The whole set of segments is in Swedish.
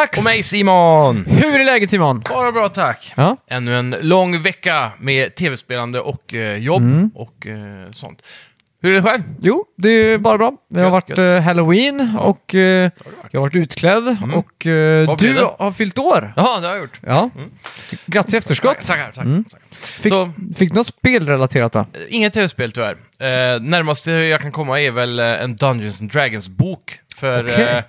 Max! Och mig Simon! Hur är läget Simon? Bara bra tack! Ja. Ännu en lång vecka med tv-spelande och eh, jobb Mm. och eh, sånt. Hur är det själv? Jo, det är bara bra. Det har Gött, varit gött. eh, halloween och eh, jag har varit utklädd och eh, Vad du det? har fyllt år. Jaha, det har jag gjort. Ja. Grattis i efterskott. Tack, tackar, tackar. Mm. Fick, Så, fick du något spelrelaterat då? eh, inget tv-spel tyvärr. Eh, närmaste jag kan komma är väl eh, en Dungeons and Dragons-bok för Okej. eh,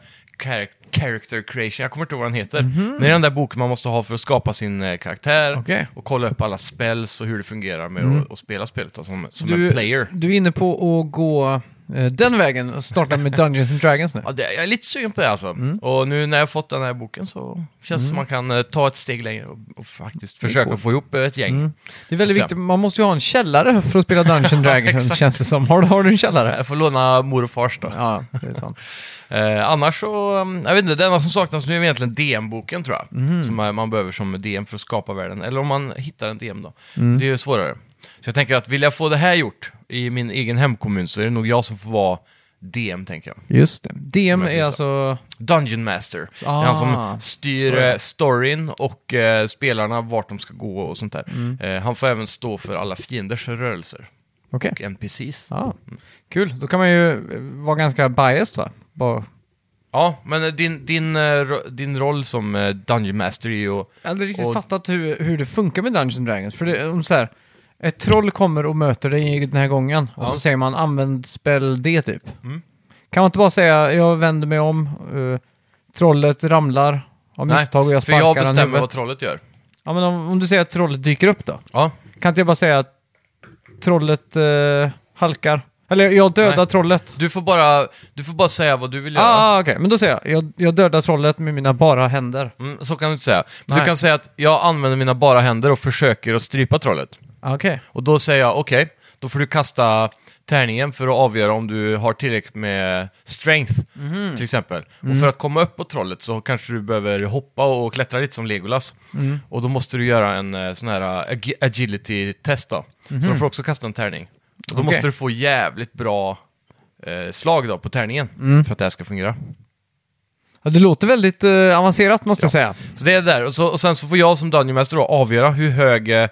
char- character creation. Jag kommer inte ihåg vad den heter. Men det är den där boken man måste ha för att skapa sin eh, karaktär Mhm. Okej. och kolla upp alla spells och hur det fungerar med att, att spela spelet då, som, som Du, en player. du är inne på att gå eh, den vägen och starta med Dungeons and Dragons nu. Ja, det, jag är lite sugen på det alltså. Mm. Och nu när jag har fått den här boken så känns det som man kan eh, ta ett steg längre och, och faktiskt försöka coolt. få ihop eh, ett gäng. Mm. Det är väldigt Så. viktigt, man måste ju ha en källare för att spela Dungeons and Dragons exakt. känns det som. Har, har du en källare? Jag får låna mor och fars då. Ja, det är sant. Eh, annars så, um, jag vet inte, det enda som saknas nu är egentligen DM-boken tror jag. Mhm. Som man, behöver som DM för att skapa världen. Eller om man hittar en DM då. Mm. Det är ju svårare. Så jag tänker att vill jag få det här gjort i min egen hemkommun så är det nog jag som får vara DM, tänker jag. Just det. DM är alltså... Dungeon Master. det är Ah, han som styr så är det. eh, storyn och eh, spelarna vart de ska gå och sånt där. Mm. Eh, han får även stå för alla fienders rörelser Okej. och NPCs. Ja. Kul. Då kan man ju vara ganska biased va? Bara... Ja, men din, din, eh, din roll som eh, Dungeon Master är ju... Jag har aldrig riktigt Och- fattat hur, hur det funkar med Dungeons and Dragons. För det är om så här, ett troll kommer och möter dig den här gången och Ja. så säger man använd spel D typ. Mm. Kan man inte bara säga jag vänder mig om, eh, trollet ramlar av Nej, misstag och jag För jag sparkar den i bestämmer huvudet. vad trollet gör. Ja men om, om du säger att trollet dyker upp då? Ja, Kan inte jag bara säga att trollet eh, halkar? Eller jag dödar Nej. trollet. du får, bara, du får bara säga vad du vill göra. Ah, okej. Men då säger jag, jag, jag dödar trollet med mina bara händer. Mm, så kan du inte säga. Men Nej. du kan säga att jag använder mina bara händer och försöker att strypa trollet. Ah, Okej. Och då säger jag okej, då får du kasta tärningen för att avgöra om du har tillräckligt med strength, Mhm. till exempel. Mm. Och för att komma upp på trollet så kanske du behöver hoppa och klättra lite som Legolas. Mm. Och då måste du göra en eh, sån här eh, agi- agility-test då. Så du får också kasta en tärning. Och då. Okej. måste du få jävligt bra eh, slag då på tärningen Mm. för att det här ska fungera. Ja, det låter väldigt eh, avancerat måste jag säga. Så det är det där. Och, så, och sen så får jag som Dungeon Master då avgöra hur hög... eh,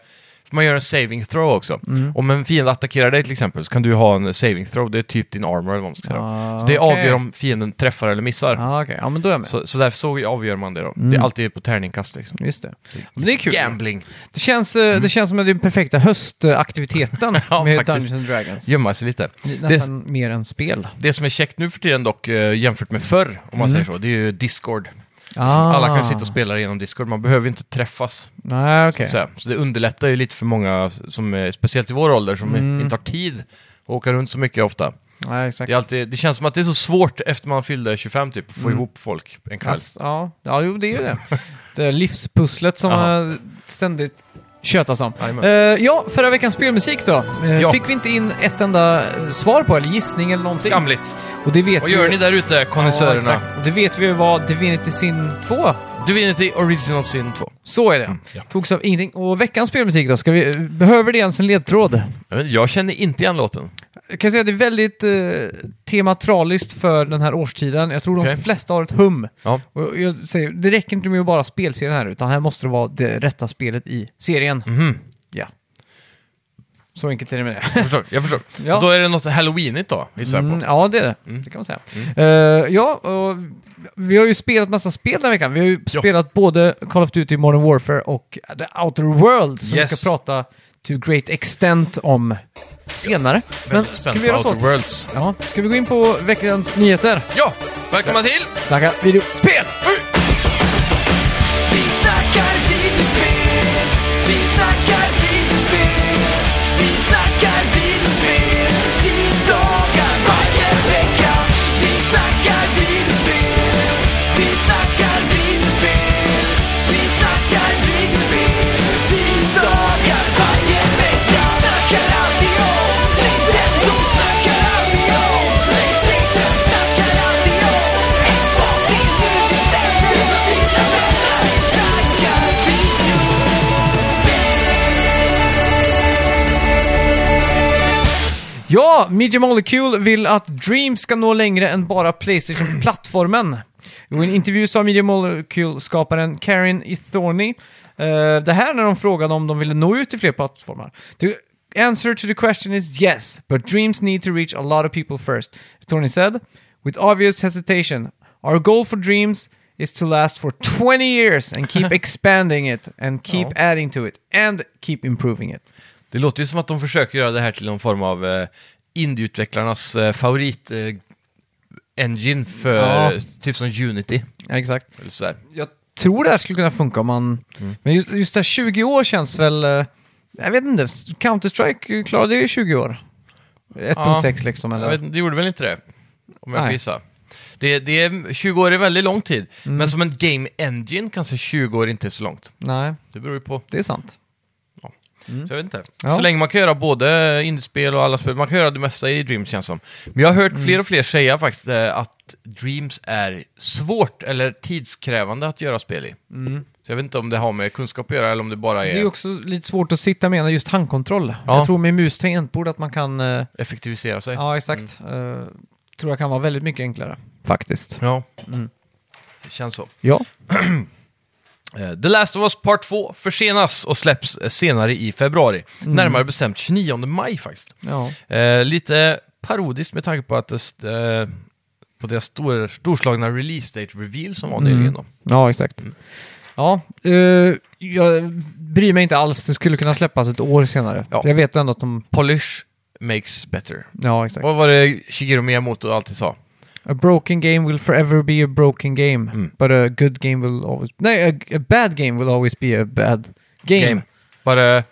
För man gör en saving throw också. Mm. Om en fiende attackerar dig till exempel så kan du ha en saving throw. Det är typ din armor eller vad man ska säga. Ah, så det okej. avgör om fienden träffar eller missar. Ja, okej. Ja, men då är jag med. Så, så därför så avgör man det då. Mm. Det är alltid på tärningkast liksom. Just det. Men det är kul. Gambling. Det känns, eh, det känns som det den perfekta höstaktiviteten Ja, med faktiskt. Dungeons and Dragons. Gömma sig lite. Nästan mer än spel. Det som är käckt nu för tiden dock, eh, jämfört med förr, om man Mm. säger så, det är ju Discord. Som Ah. alla kan sitta och spela genom Discord. Man behöver inte träffas. Så, okej. att säga. så det underlättar ju lite för många, som, är- speciellt i vår ålder, som Mm. inte har tid att åka runt så mycket ofta. Nej, exakt. Det, alltid, det känns som att det är så svårt efter man fyllde 25 typ, att få Mm. ihop folk en kväll. Ja, ja, jo, det är ju det. det är livspusslet som ständigt tjötas om. Jajamän. Eh, ja, förra veckans spelmusik då. Eh, Ja. Fick vi inte in ett enda eh, svar på, eller gissning eller någonting. Skamligt. Och det vet Vad vi gör ni där ute, Ja, konnässörerna? exakt. Och det vet vi ju var Divinity Sin 2. Divinity Original Sin 2. Så är det. Mm, ja. Togs av ingenting. Och veckans spelmusik då? Ska vi, behöver det ens en ledtråd? Jag, vet, inte, jag känner inte igen låten. Jag kan säga att det är väldigt eh, tematraliskt för den här årstiden. Jag tror de Okej. flesta har ett hum. Ja. Och jag säger, det räcker inte med att bara spelserien här, utan här måste det vara det rätta spelet i serien. Ja. Så enkelt är det med det. Jag förstår. Jag förstår. Ja. Och då är det något halloweenigt då, gissar jag Mm, på. ja, det är det. Mm. Det kan man säga. Eh, ja, och vi har ju spelat massa spel den här veckan. Vi har ju Ja. spelat både Call of Duty Modern Warfare och The Outer Worlds som vi Yes. ska prata to great extent om senare. Men Väldigt ska vi göra? Outer Worlds. Ja, ska vi gå in på veckans nyheter? Ja, välkomna till! Snacka videospel! Vi Ja, Media Molecule vill att Dreams ska nå längre än bara Playstation-plattformen. I en intervju sa Media Molecule-skaparen Karin Ithorny eh, det här när de frågade om de ville nå ut till fler plattformar. The answer to the question is yes, but Dreams need to reach a lot of people first. Ithorny said, with obvious hesitation, our goal for Dreams is to last for 20 years and keep expanding it and keep Ja. adding to it and keep improving it. Det låter ju som att de försöker göra det här till någon form av eh, indieutvecklarnas eh, favorit eh, engine för Ja. typ som Unity. Ja, exakt. Eller sådär. jag tror det här skulle kunna funka om man... Men just, just det här 20 år känns väl... eh, Jag vet inte, Counter-Strike klarade ju 20 år. 1.6 liksom, Jag eller? vet, inte, det gjorde väl inte det? Om jag får Nej. gissa. Det, det är, 20 år är väldigt lång tid, Mm. men som en game engine kanske 20 år inte är så långt. Nej, Det beror ju på. det är sant. Så jag vet inte. Mm. Ja. Så länge man kan göra både indiespel och alla spel, man kan göra det mesta i Dreams känns som. Men jag har hört Mm. fler och fler säga faktiskt eh, att Dreams är svårt eller tidskrävande att göra spel i. Så jag vet inte om det har med kunskap att göra eller om det bara är, Mm. Det är också lite svårt att sitta med just handkontroll. Ja. Jag tror med mus tangentbord att man kan... eh, effektivisera sig. Ja, exakt. Eh, tror jag kan vara väldigt mycket enklare. Faktiskt. Ja. Mm. Det känns så. Ja. Eh, The Last of Us Part 2 försenas och släpps eh, senare i februari. Mm. Närmare bestämt 29 maj faktiskt. Ja. Eh, lite parodiskt med tanke på att det, eh, på deras stor, storslagna release date reveal som var Mm. nyligen då. Ja, exakt. Ja, eh, jag bryr mig inte alls. Det skulle kunna släppas ett år senare. Ja. Jag vet ändå att de... Polish makes better. Ja, exakt. Vad var det Shigeru Miyamoto alltid sa? A broken game will forever be a broken game. Mm. But a good game will always... Nej, a, a bad game will always be a bad game. Game. Bara,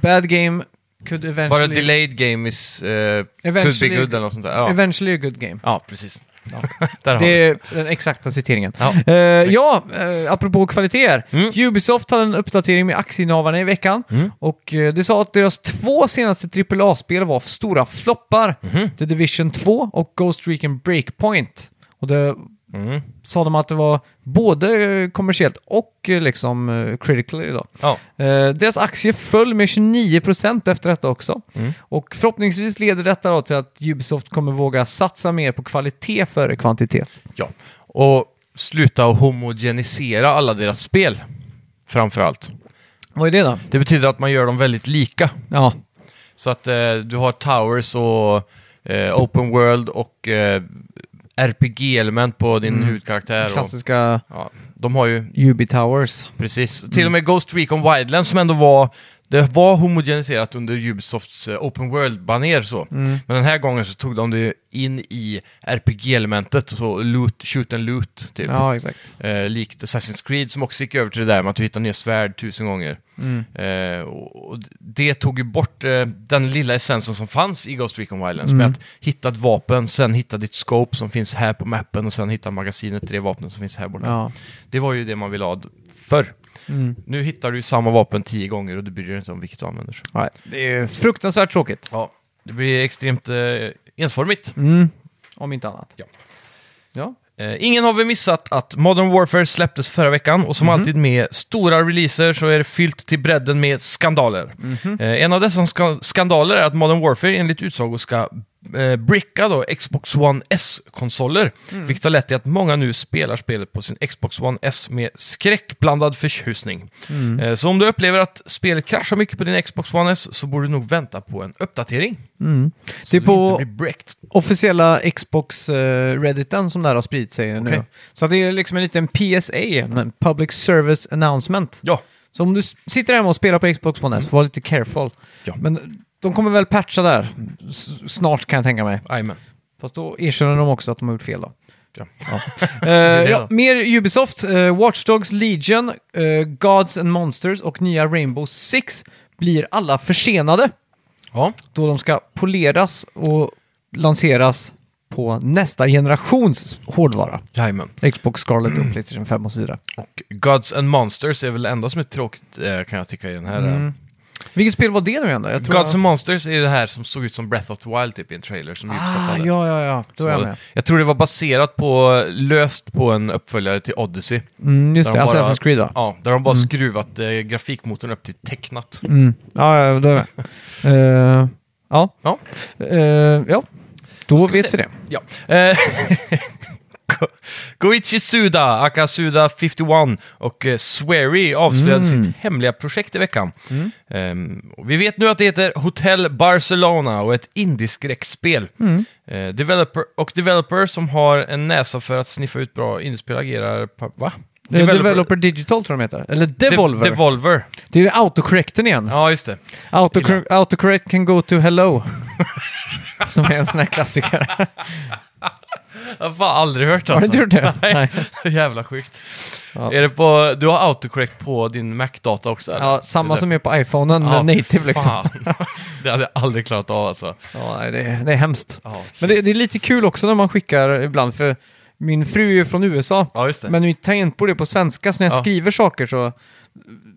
Bad game could eventually... bara delayed game is uh, could be good eller något sånt där. Ja, Eventually a good game. ja precis. har Det är den exakta citeringen. Ja. Eh, ja, uh, apropå kvaliteter. Mm. Ubisoft hade en uppdatering med aktieinnehavarna i veckan. Mm. Och eh, det sa att deras två senaste AAA-spel var stora floppar. Mhm. The Division 2 och Ghost Recon Breakpoint. Och det Mm. sa de att det var både eh, kommersiellt och eh, liksom uh, critically då. Ja. Eh, deras aktier föll med 29% efter detta också. Mm. Och förhoppningsvis leder detta då till att Ubisoft kommer våga satsa mer på kvalitet före kvantitet. ja. Och sluta att homogenisera alla deras spel. Framför allt. Vad är det då? Det betyder att man gör dem väldigt lika. Ja, Så att eh, du har Towers och eh, Open World och eh, RPG-element på din Mm. huvudkaraktär. Och, klassiska ja, de har ju, Ubi Towers. precis, till och med Ghost Recon Wildlands som ändå var, det var homogeniserat under Ubisofts eh, Open World-baner så. Mm. Men den här gången så tog de det in i RPG-elementet, så loot, shoot and loot, typ. Ja, exakt. Eh, likt Assassin's Creed som också gick över till det där med att du hittar nya svärd tusen gånger. Mm. Eh, och det tog ju bort eh, den lilla essensen som fanns i Ghost Recon Wildlands Mm. med att hitta ett vapen, sen hitta ditt scope som finns här på mappen och sen hitta magasinet till det vapnet som finns här borta. Ja. Det var ju det man ville ha förr. Mm. Nu hittar du ju samma vapen tio gånger och du bryr dig inte om vilket du använder. Nej, det är fruktansvärt tråkigt. Ja, det blir extremt eh, ensformigt. Mm. Om inte annat. Ja. Ja. Eh, ingen har väl missat att Modern Warfare släpptes förra veckan och som alltid med stora releaser så är det fyllt till bredden med skandaler. Eh, en av dessa ska skandaler är att Modern Warfare enligt utsago ska eh, bricka då Xbox One S-konsoler, vilket har lett till att många nu spelar spelet på sin Xbox One S med skräckblandad förtjusning. Eh, så om du upplever att spelet kraschar mycket på din Xbox One S så borde du nog vänta på en uppdatering. Mm. Det är på- inte blir bricked. Officiella Xbox-redditen som där har spridit sig nu. Okej. Så det är liksom en liten PSA, en Public Service Announcement. Ja, Så om du sitter hemma och spelar på Xbox One S, var lite careful. Ja. Men de kommer väl patcha där s- snart kan jag tänka mig. jajamän. Fast då erkänner de också att de har gjort fel då. Ja. Eh, det ja, mer Ubisoft, uh, Watch Dogs Legion, eh, Gods and Monsters och nya Rainbow Six blir alla försenade Ja. då de ska poleras och lanseras på nästa generations hårdvara. Jajamän. Xbox Scarlet och Playstation 5 och så vidare. Och Gods and Monsters är väl det enda som är tråkigt eh, kan jag tycka i den här. Mm. Vilket spel var det nu igen då? Jag tror Gods jag... and Monsters är det här som såg ut som Breath of the Wild typ i en trailer som Ubisoft Ah, hade. ja, ja, ja. Då är jag med. jag tror det var baserat på, löst på en uppföljare till Odyssey. Mm, just Där det, de Assassin's Creed va? Ja, där de bara skruvat eh, grafikmotorn upp till tecknat. Mm. Ja, ja, då är jag med. Eh, Ja, Ja, Eh, ja. då vi vet se. vi det. ja. Go- Goichi Suda, aka Suda 51 och eh, Swery avslöjade Mm. sitt hemliga projekt i veckan. Ehm, och vi vet nu att det heter Hotel Barcelona och ett indieskräckspel. Mm. Eh, developer, och developer som har en näsa för att sniffa ut bra indiespel agerar va? Developer, Developer Digital tror jag de heter. Eller Devolver. De- Devolver. det är autocorrecten igen. Ja, just det. Autocor autocorrect can go to hello. Som är en sån här klassiker. Jag har fan aldrig hört Har alltså. du inte gjort det? Nej. Jävla sjukt. Ja. Är det på, du har autocorrect på din Mac-data också? eller? Ja, samma är som är på iPhonen, Ja, men native liksom. det hade jag aldrig klarat av alltså. Ja, det, är- det är hemskt. Ja, Men det, det är lite kul också när man skickar ibland, för min fru är ju från USA. ja. Men mitt tangentbord är på svenska, så när jag Ja. skriver saker så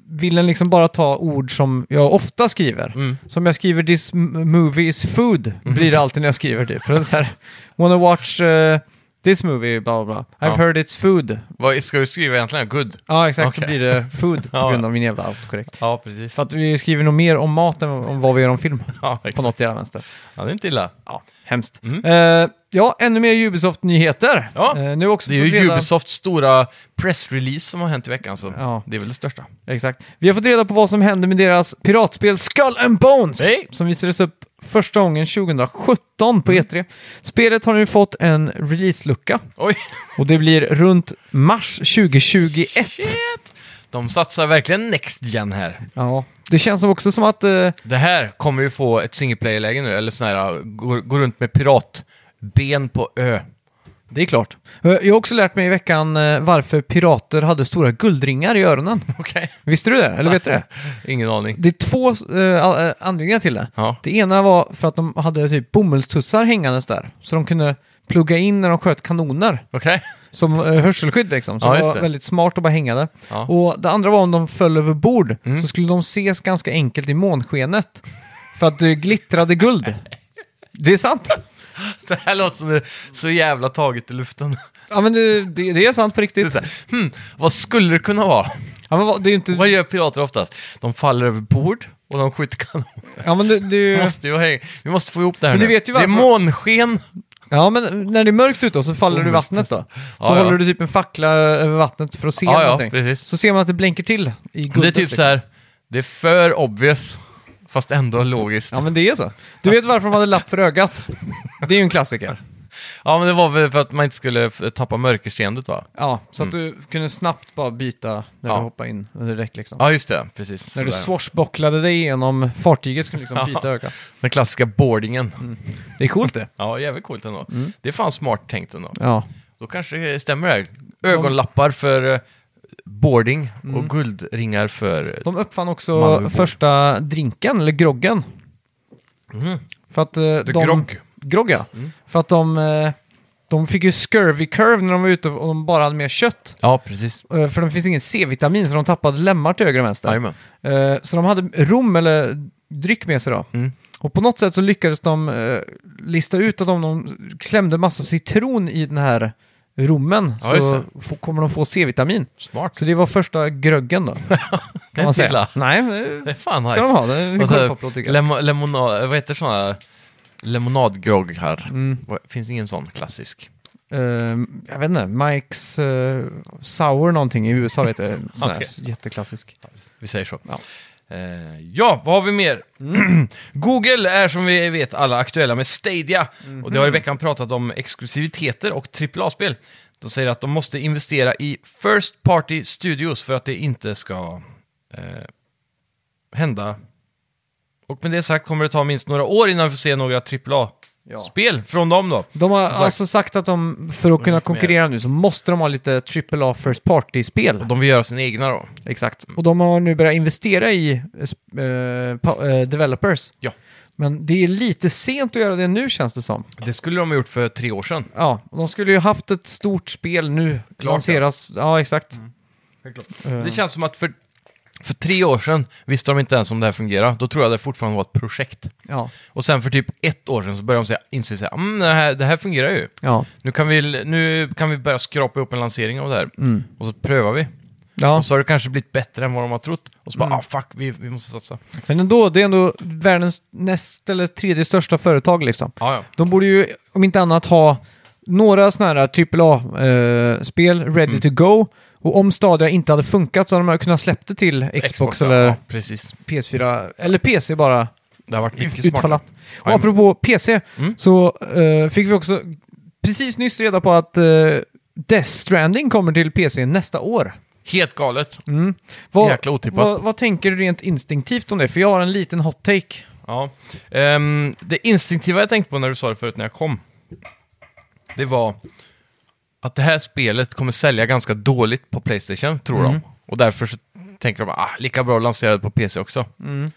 vill den liksom bara ta ord som jag ofta skriver. Mm. Som jag skriver “This movie is food” blir det alltid när jag skriver det. För det är så här, “Wanna watch eh, this movie?” bla bla bla. “I've Ja. heard it's food”. Vad ska du skriva egentligen? Good? Ja, exakt. Så Okej. blir det food på Ja. grund av min jävla autokorrekt. Ja, precis. För att vi skriver nog mer om mat än om vad vi gör om film. Ja, På exakt. något jävla vänster. ja, det är inte illa. Ja, hemskt. Mm. Eh, ja, ännu mer Ubisoft-nyheter. Ja, Eh, nu också Det är fått ju reda- Ubisofts stora pressrelease som har hänt i veckan, så Ja. det är väl det största. Exakt. Vi har fått reda på vad som hände med deras piratspel Skull and Bones. Hej! Som visades upp första gången 2017 Mm. på E3. Spelet har nu fått en release-lucka. Oj! Och det blir runt mars 2021. Shit! De satsar verkligen Next Gen här. Ja, det känns också som att... eh, Det här kommer ju få ett single player-läge nu, eller sån här, gå, gå runt med piratben på ö. Det är klart. Eh, Jag har också lärt mig i veckan eh, varför pirater hade stora guldringar i öronen. Okej. Visste du det? Eller vet du det? Ingen aning. Det är två uh, anledningar till det. Ja. Det ena var för att de hade typ bomullstussar hängandes där. Så de kunde plugga in när de sköt kanoner. Okej. Som uh, hörselskydd liksom. Så Ja, det var väldigt smart att bara hänga där. Ja. Och det andra var om de föll över bord. Mm. Så skulle de ses ganska enkelt i månskenet. För att det glittrade guld. Det är sant. Det här låter som det är så jävla taget i luften. Ja men det, det, det är sant på Det är riktigt. så här, hmm, vad skulle det kunna vara? Ja men vad- det är ju inte... Vad gör pirater oftast? De faller över bord och de skjuter kanoner. Ja men det, det är Vi ju... måste, ju hänga. Vi måste få ihop det här Men nu. du vet ju det är varför- månsken. Ja men när det är mörkt ute och så faller du i vattnet då. Så Ja, ja. håller du typ en fackla över vattnet för att se Ja, ja, någonting. precis. Så ser man att det blänker till i guldet. Det är typ liksom. så här, det är för obvious, fast ändå logiskt. Ja men det är så. Du vet varför de hade lapp för ögat? Det är ju en klassiker. Ja, men det var väl för att man inte skulle tappa mörkerseendet va? Ja, så att du kunde snabbt bara byta när Mm. Ja. du hoppade in under däck liksom. Ja, just det. Precis. när du Sådär. swashbocklade dig igenom fartyget skulle du liksom Ja. byta öga. Den klassiska boardingen. Det är coolt det. Ja, jävligt coolt ändå. Mm. Det är fan smart tänkt ändå. Ja. Då kanske det stämmer det här. Ögonlappar för eh, boarding Mm. och guldringar för... De uppfann Man också vill bo. första drinken, eller groggen. Mhm. För att eh, The de... grogg. Grogg ja. Mm. För att de... eh, De fick ju scurvy curve när de var ute och de bara hade mer kött. Ja, precis. Eh, För det finns ingen C-vitamin så de tappade lemmar till höger och vänster. Jajamän. Eh, Så de hade rom eller dryck med sig då. Mm. Och på något sätt så lyckades de eh, lista ut att om de klämde massa citron i den här rommen Ja, så få, kommer de få C-vitamin. Smart. Så det var första gröggen då. Det Kan man säga. Nej, Det det är fan ska nice. de ha. Det lemo- lemonad, vad heter sådana lemonadgrogg här? Mm. Finns ingen sån klassisk? Eh, jag vet inte, Mikes eh, Sour någonting i USA. Sån här Okej. jätteklassisk. Vi säger så. Ja. Eh, ja, vad har vi mer? Google är som vi vet alla aktuella med Stadia. Och det har i veckan pratat om exklusiviteter och AAA-spel. De säger att de måste investera i First Party Studios för att det inte ska eh, hända. Och med det sagt kommer det ta minst några år innan vi får se några AAA-spel från dem då. De har sagt- alltså sagt att de, för att kunna konkurrera nu så måste de ha lite AAA First Party-spel. Och de vill göra sina egna då. Exakt. Och de har nu börjat investera i eh, eh, developers. Ja. Men det är lite sent att göra det nu känns det som. Det skulle de ha gjort för tre år sedan. Ja, och de skulle ju haft ett stort spel nu. Klart, lanseras. Ja, exakt. Eh, Det känns som att för, för tre år sedan visste de inte ens om det här fungerar. Då tror jag det fortfarande var ett projekt. Ja, Och sen för typ ett år sedan så började de säga, inse att mm, det, här, det här fungerar ju. ja. Nu kan, vi, nu kan vi börja skrapa upp en lansering av det här. Mm. Och så prövar vi. Ja, Och så har det kanske blivit bättre än vad de har trott. Och så bara, Mm. ah fuck, vi, vi måste satsa. men ändå, det är ändå världens näst eller tredje största företag liksom. Ja, ja. De borde ju, om inte annat, ha några sådana här AAA-spel ready Mm. to go. Och om Stadia inte hade funkat så hade de kunnat släppt det till Xbox, eller ja, precis. PS4, eller PC bara. Det har varit mycket utfallat. Och apropå PC, Mm. så eh, fick vi också precis nyss reda på att uh, Death Stranding kommer till PC nästa år. Helt galet. Vad, Jäkla otippat. vad, vad tänker du rent instinktivt om det? För jag har en liten hot take. Ja. Ehm, det instinktiva jag tänkte på när du sa det förut när jag kom, det var att det här spelet kommer sälja ganska dåligt på Playstation, tror Mm. de. Och därför så tänker de, ah, lika bra att lansera det på PC också. Mm.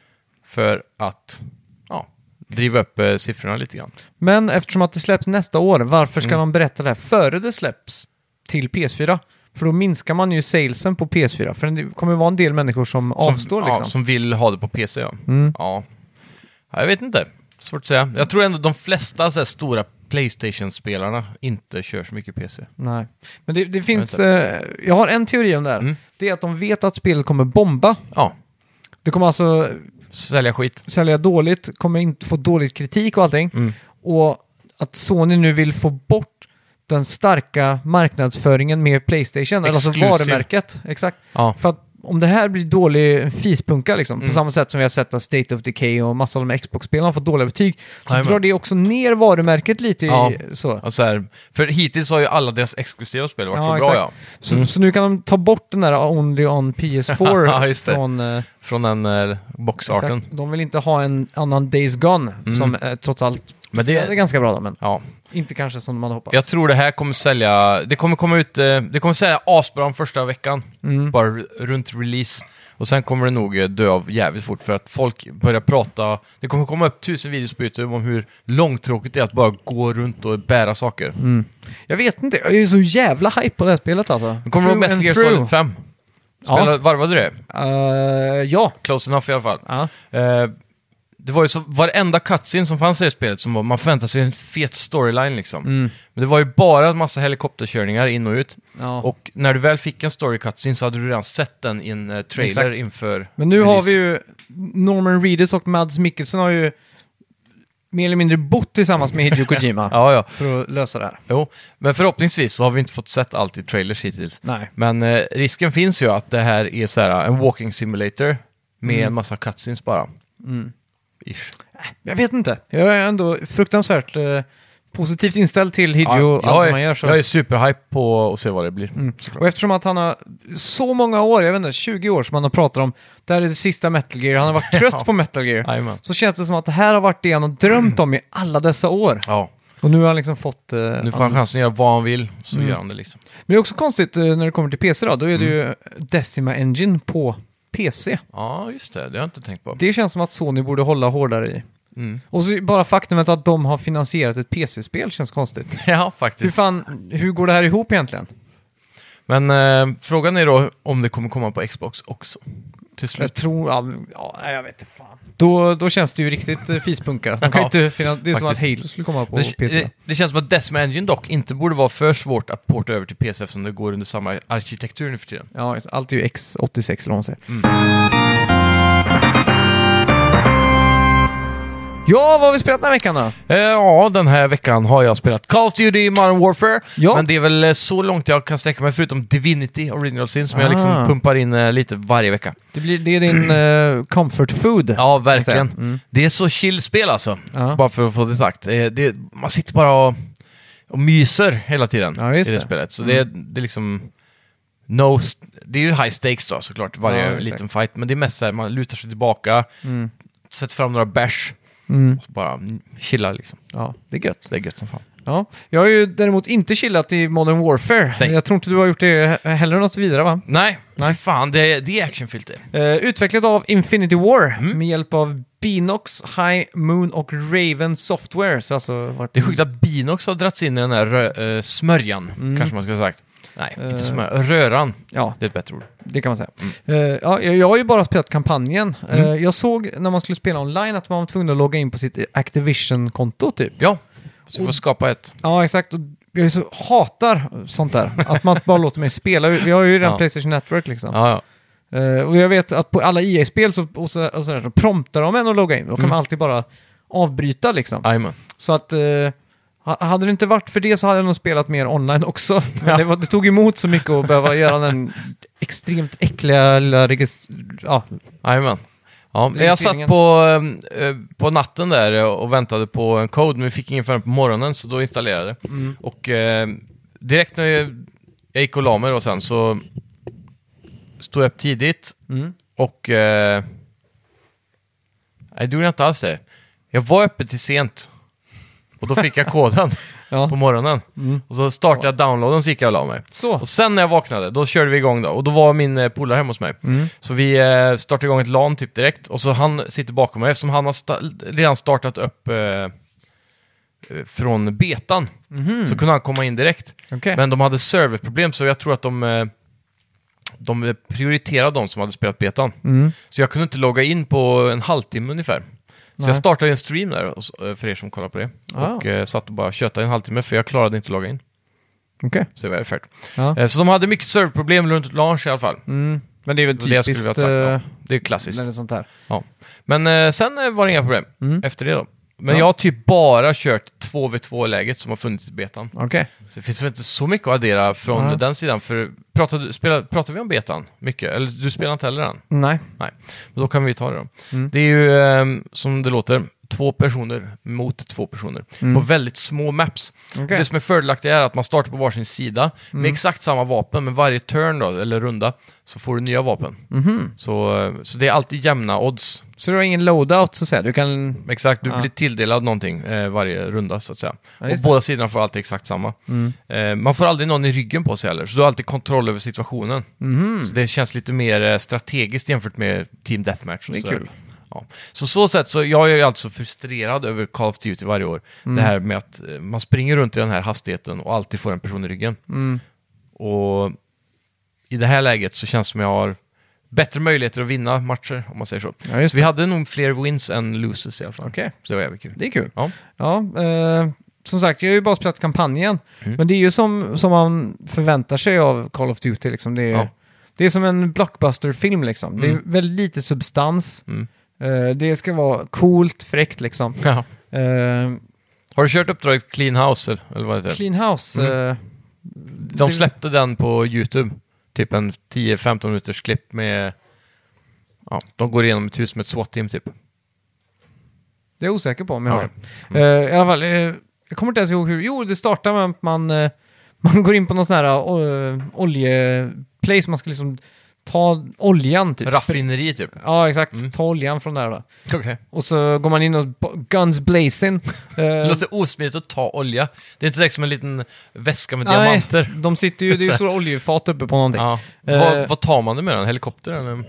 För att ja, driva upp eh, siffrorna lite grann. Men eftersom att det släpps nästa år, varför ska Mm. de berätta det här före det släpps till PS4? För då minskar man ju salesen på PS4. För det kommer vara en del människor som, avstår liksom. Ja, som vill ha det på PC, ja. Mm. ja. Ja, Jag vet inte. Svårt att säga. Jag tror ändå de flesta så här, stora Playstation-spelarna inte kör så mycket PC. Nej. Men det, det finns... Jag eh, jag har en teori om det här. Mm. Det är att de vet att spelet kommer bomba. Ja, Det kommer alltså sälja skit. sälja dåligt, kommer inte få dålig kritik och allting. Mm. Och att Sony nu vill få bort den starka marknadsföringen med Playstation, eller alltså Exclusive. varumärket. Exakt. Ja. För att om det här blir dålig fispunka, liksom, Mm. på samma sätt som vi har sett att State of Decay och massa av de här Xbox-spelen har fått dåliga betyg, så Jajamän. drar det också ner varumärket lite. Ja. I, så. Och så här, för hittills har ju alla deras exklusiva spel varit Ja, så bra exakt. ja. Så, så nu kan de ta bort den där Only on PS4 Ja, just det. från... eh, Från den eh, boxarten. exakt. De vill inte ha en annan Days Gone, som eh, trots allt Mm. Men det- är ganska bra då, men Ja. Inte kanske som man hoppats. Jag tror det här kommer sälja, det kommer komma ut, eh, det kommer sälja asbra den första veckan. Mm. Bara runt release. Och sen kommer det nog eh, dö av jävligt fort för att folk börjar prata, det kommer komma upp tusen videos på YouTube om hur långtråkigt det är att bara gå runt och bära saker. Mm. Jag vet inte, jag är så jävla hype på det här spelet alltså. Kommer du ihåg Through Metal Gear. Solid 5? Ja. Spelade, Varvade du det? Eh, ja. Close enough i alla fall. ja. Eh, det var ju så, varenda cutscene som fanns i det spelet, som var, man förväntade sig en fet storyline liksom. Mm. Men det var ju bara en massa helikopterkörningar in och ut. ja. Och när du väl fick en story cutscene så hade du redan sett den i en eh, trailer Exakt. inför Men nu har release. vi ju Norman Reedus och Mads Mikkelsen har ju mer eller mindre bott tillsammans med Hideo Kojima Ja, ja. för att lösa det här. Jo. Men förhoppningsvis så har vi inte fått sett allt i trailers hittills. Nej. Men eh, risken finns ju att det här är så här, en walking simulator med Mm. en massa cutscenes bara. Ish. Jag vet inte. Jag är ändå fruktansvärt eh, positivt inställd till Hideo Ja, och allt jag, som han är, gör. Så. jag är superhype på att se vad det blir. Mm. Och eftersom att han har så många år, jag vet inte, 20 år som han har pratat om, det här är det sista Metal Gear, han har varit trött Ja. på Metal Gear. Jajamän. Så känns det som att det här har varit det han har drömt om i alla dessa år. Ja, Och nu har han liksom fått... eh, nu får han chansen att göra vad han vill, så Mm. gör han det liksom. Men det är också konstigt eh, när det kommer till PC då, då är det Mm. ju Decima Engine på PC. Ja, just det. Det har jag inte tänkt på. Det känns som att Sony borde hålla hårdare i. Mm. Och så bara faktumet att de har finansierat ett PC-spel känns konstigt. Ja, Hur faktiskt. fan, hur går det här ihop egentligen? Men eh, frågan är då om det kommer komma på Xbox också. Till Jag slut. tror, ja, jag vet inte fan. Då, då känns det ju riktigt eh, fispunka. De kan Ja, inte finan- det är som att. Halo skulle komma på Det, PC. det, det känns som att Decima Engine dock inte borde vara för svårt att porta över till PC eftersom det går under samma arkitektur nu för tiden. Ja, allt är ju X86 eller vad man säger. Mm. Ja, vad har vi spelat den här veckan då? Eh, ja, den här veckan har jag spelat Call of Duty Modern Warfare. Ja. Men det är väl eh, så långt jag kan sträcka mig förutom Divinity Original Sin som jag liksom Ah. pumpar in eh, lite varje vecka. Det, blir, det är din eh, comfort food. Ja, verkligen. Mm. Det är så chill spel alltså. Ja. Bara för att få det sagt. Eh, det, man sitter bara och, och myser hela tiden Ja, i det, det. spelet. Så det, det är liksom... No det är ju high stakes då såklart, varje Ja, liten fight. Men det är mest så här, man lutar sig tillbaka, Mm. sätter fram några bärs Mm. och så bara chillar liksom. Ja, det är gött. Det är gött som fan. Ja. Jag har ju däremot inte chillat i Modern Warfare. Nej. Jag tror inte du har gjort det he- heller något vidare va? Nej, Nej. Fan det, det är actionfyllt det. Eh, utvecklat av Infinity War Mm. med hjälp av Binox, High Moon och Raven Software. Så alltså varit... Det är sjukt att Binox har dragits in i den här rö- eh, smörjan, Mm. kanske man ska ha sagt. Nej, Eh. inte smörjan. Röran. Ja, Det är ett bättre ord. det kan man säga. Mm. Eh, ja, jag, jag har ju bara spelat kampanjen. Eh, jag såg när man skulle spela online att man var tvungen att logga in på sitt Activision-konto typ. Ja, så vi får skapa ett. Ja, exakt. Och jag så hatar sånt där. Att man bara låter mig spela. Vi har ju redan Ja. Playstation Network liksom. Ja, ja. Eh, och jag vet att på alla EA-spel så, och så, och så, där, så promptar de en att logga in. Då kan Mm. man alltid bara avbryta liksom. Jajamän. Så att... eh, hade det inte varit för det så hade jag nog spelat mer online också. Men det, var, det tog emot så mycket att behöva göra den extremt äckliga lilla regist- ja, Jajamän. Ja, jag satt på, eh, på natten där och väntade på en kod, men vi fick ingen förrän på morgonen, så då installerade jag det. Mm. Och eh, direkt när jag, jag gick och la mig då sen så stod jag upp tidigt Mm. och... Eh, nej, det gjorde jag inte alls det. Jag var uppe till sent. Och då fick jag koden Ja. på morgonen. Mm. Och så startade jag downloaden så gick jag och la mig. Så. Och sen när jag vaknade, då körde vi igång då. Och då var min eh, polare hemma hos mig. Mm. Så vi eh, startade igång ett LAN typ direkt. Och så han sitter bakom mig eftersom han har sta- redan startat upp eh, eh, från betan. Så kunde han komma in direkt. Mhm. Okej. Men de hade serverproblem så jag tror att de, eh, de prioriterade de som hade spelat betan. Mm. Så jag kunde inte logga in på en halvtimme ungefär. Så jag startade en stream där, och eh, för er som kollar på det. Ah. Och eh, satt och bara tjötade en halvtimme, för jag klarade inte att logga in. Okej. Så det var färdigt. Ja. Eh, Så de hade mycket serverproblem runt launch i alla fall. Mm. Men det är väl var det jag skulle typiskt sagt. eh, Ja. Det är klassiskt. när det är sånt här. Ja. Men eh, sen eh, var det inga problem Mm. efter det då. Men Ja. jag har typ bara kört 2v2-läget som har funnits i betan. Okej. Så det finns väl inte så mycket att addera från Nej. den sidan. För pratade, spela, pratar vi om betan mycket? Eller du spelar inte heller den? Nej. Nej. Men då kan vi ta det då. Mm. Det är ju, eh, som det låter, två personer mot två personer. Mm. På väldigt små maps. Okej. Det som är fördelaktigt är att man startar på varsin sida med Mm. exakt samma vapen, men varje turn då, eller runda, så får du nya vapen. Mhm. Så, eh, så det är alltid jämna odds. Så du har ingen loadout så att säga? Du kan... Exakt, du Ja. blir tilldelad någonting eh, varje runda så att säga. Ja, och båda sidorna får alltid exakt samma. Mm. Eh, man får aldrig någon i ryggen på sig heller, så du har alltid kontroll över situationen. Mhm. Så det känns lite mer eh, strategiskt jämfört med Team Deathmatch. Och Det är sådär. kul. Ja. Så så sätt, så jag är ju alltså frustrerad över Call of Duty varje år. Mm. Det här med att eh, man springer runt i den här hastigheten och alltid får en person i ryggen. Mm. Och i det här läget så känns det som jag har bättre möjligheter att vinna matcher, om man säger så. Ja, just Så vi det. hade nog fler wins än loses i alla fall. Okej. Så det var jävligt kul. Det är kul. Ja. Ja, eh, som sagt, jag har ju bara spelat kampanjen. Mm. Men det är ju som, som man förväntar sig av Call of Duty. Liksom. Det, är, Ja. det är som en blockbuster-film. Liksom. Det är Mm. väldigt lite substans. Mm. Eh, det ska vara coolt, fräckt liksom. Ja. Eh, Har du kört uppdraget Clean House, eller, eller vad heter det? Clean House. Mm. eh, De det- släppte den på YouTube. Typ en 10-15 minuters klipp med... Ja, de går igenom ett hus med ett SWAT-team typ. Det är jag osäker på om jag Ja. har det. Eh, I alla fall, eh, jag kommer inte ens ihåg hur... Jo, det startar med att man, eh, man går in på någon sån här uh, oljeplace. Man ska liksom ta oljan typ. Raffineri typ. Ja, exakt. Mm. Ta oljan från där då. Okej. Och så går man in och guns blazing. Det Eh, låter osmidigt att ta olja. Det är inte direkt som en liten väska med nej, diamanter. de sitter ju, det är ju stora oljefat uppe på någonting. Ja. Eh, vad, vad tar man det med? En helikopter eller?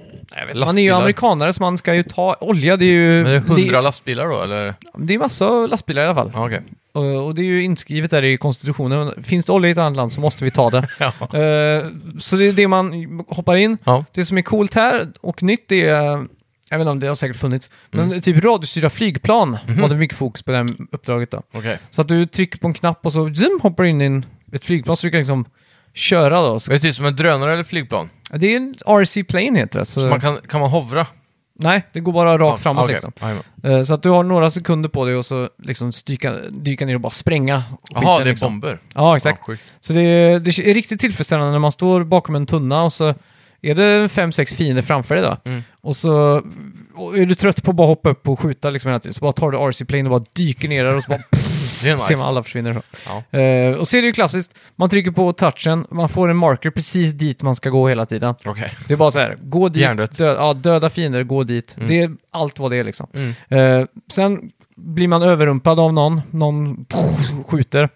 Vet, Man är ju amerikanare så man ska ju ta olja. Det är ju... Men är det hundra det, lastbilar då, eller? det är massa lastbilar i alla fall. Ja, okej. Och, och det är ju inskrivet där i konstitutionen. Finns det olja i ett annat land så måste vi ta det. Ja. Eh, så det är det man hoppar in. Ja. Det som är coolt här och nytt är, jag vet inte om det har säkert funnits, men Mm. typ radiostyrda flygplan Mhm. var det mycket fokus på det här uppdraget då. Okej. Så att du trycker på en knapp och så zoom, hoppar in i ett flygplan så du kan liksom köra då. Så, Det är typ som en drönare eller flygplan. det är en RC plane heter det. Så, Så man kan, kan man hovra? Nej, det går bara rakt framåt okej. liksom. Eh, Så att du har några sekunder på dig och så liksom styka, dyka ner och bara spränga Jaha, det är liksom. bomber. Ja, exakt. Ja, sjukt. Så det, det är riktigt tillfredsställande när man står bakom en tunna och så är det fem, sex fiender framför dig då. Mm. Och så och är du trött på att bara hoppa upp och skjuta liksom hela tiden, så bara tar du RC-plane och bara dyker ner där och så bara är nice. ser man alla försvinner. Så. Ja. Eh, och så är det ju klassiskt, man trycker på touchen, man får en marker precis dit man ska gå hela tiden. Okej. Det är bara så här, gå dit, Hjärndött. dö, ja, döda fiender, gå dit. Mm. Det är allt vad det är liksom. Mm. Eh, sen blir man överrumplad av någon, någon skjuter.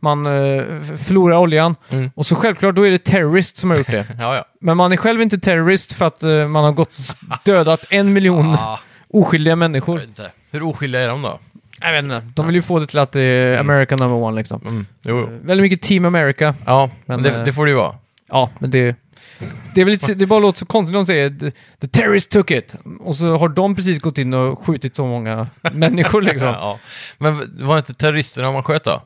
Man eh, f- förlorar oljan Mm. och så självklart då är det terrorist som har gjort det. Ja, ja. Men man är själv inte terrorist för att eh, man har gått och s- dödat en miljon Ah, oskyldiga jag människor. vet inte. Hur oskyldiga är de då? Jag vet inte, de vill ju få det till att det är America number one liksom. Mm. Jo, Eh, jo. väldigt mycket Team America. Ja, Men, det, eh, det får det ju vara. Ja, men det... Det är väl lite, det bara låter så konstigt när de säger "The- the terrorist took it. Och så har de precis gått in och skjutit så många människor liksom. Ja. Men var det inte terroristerna man sköt då?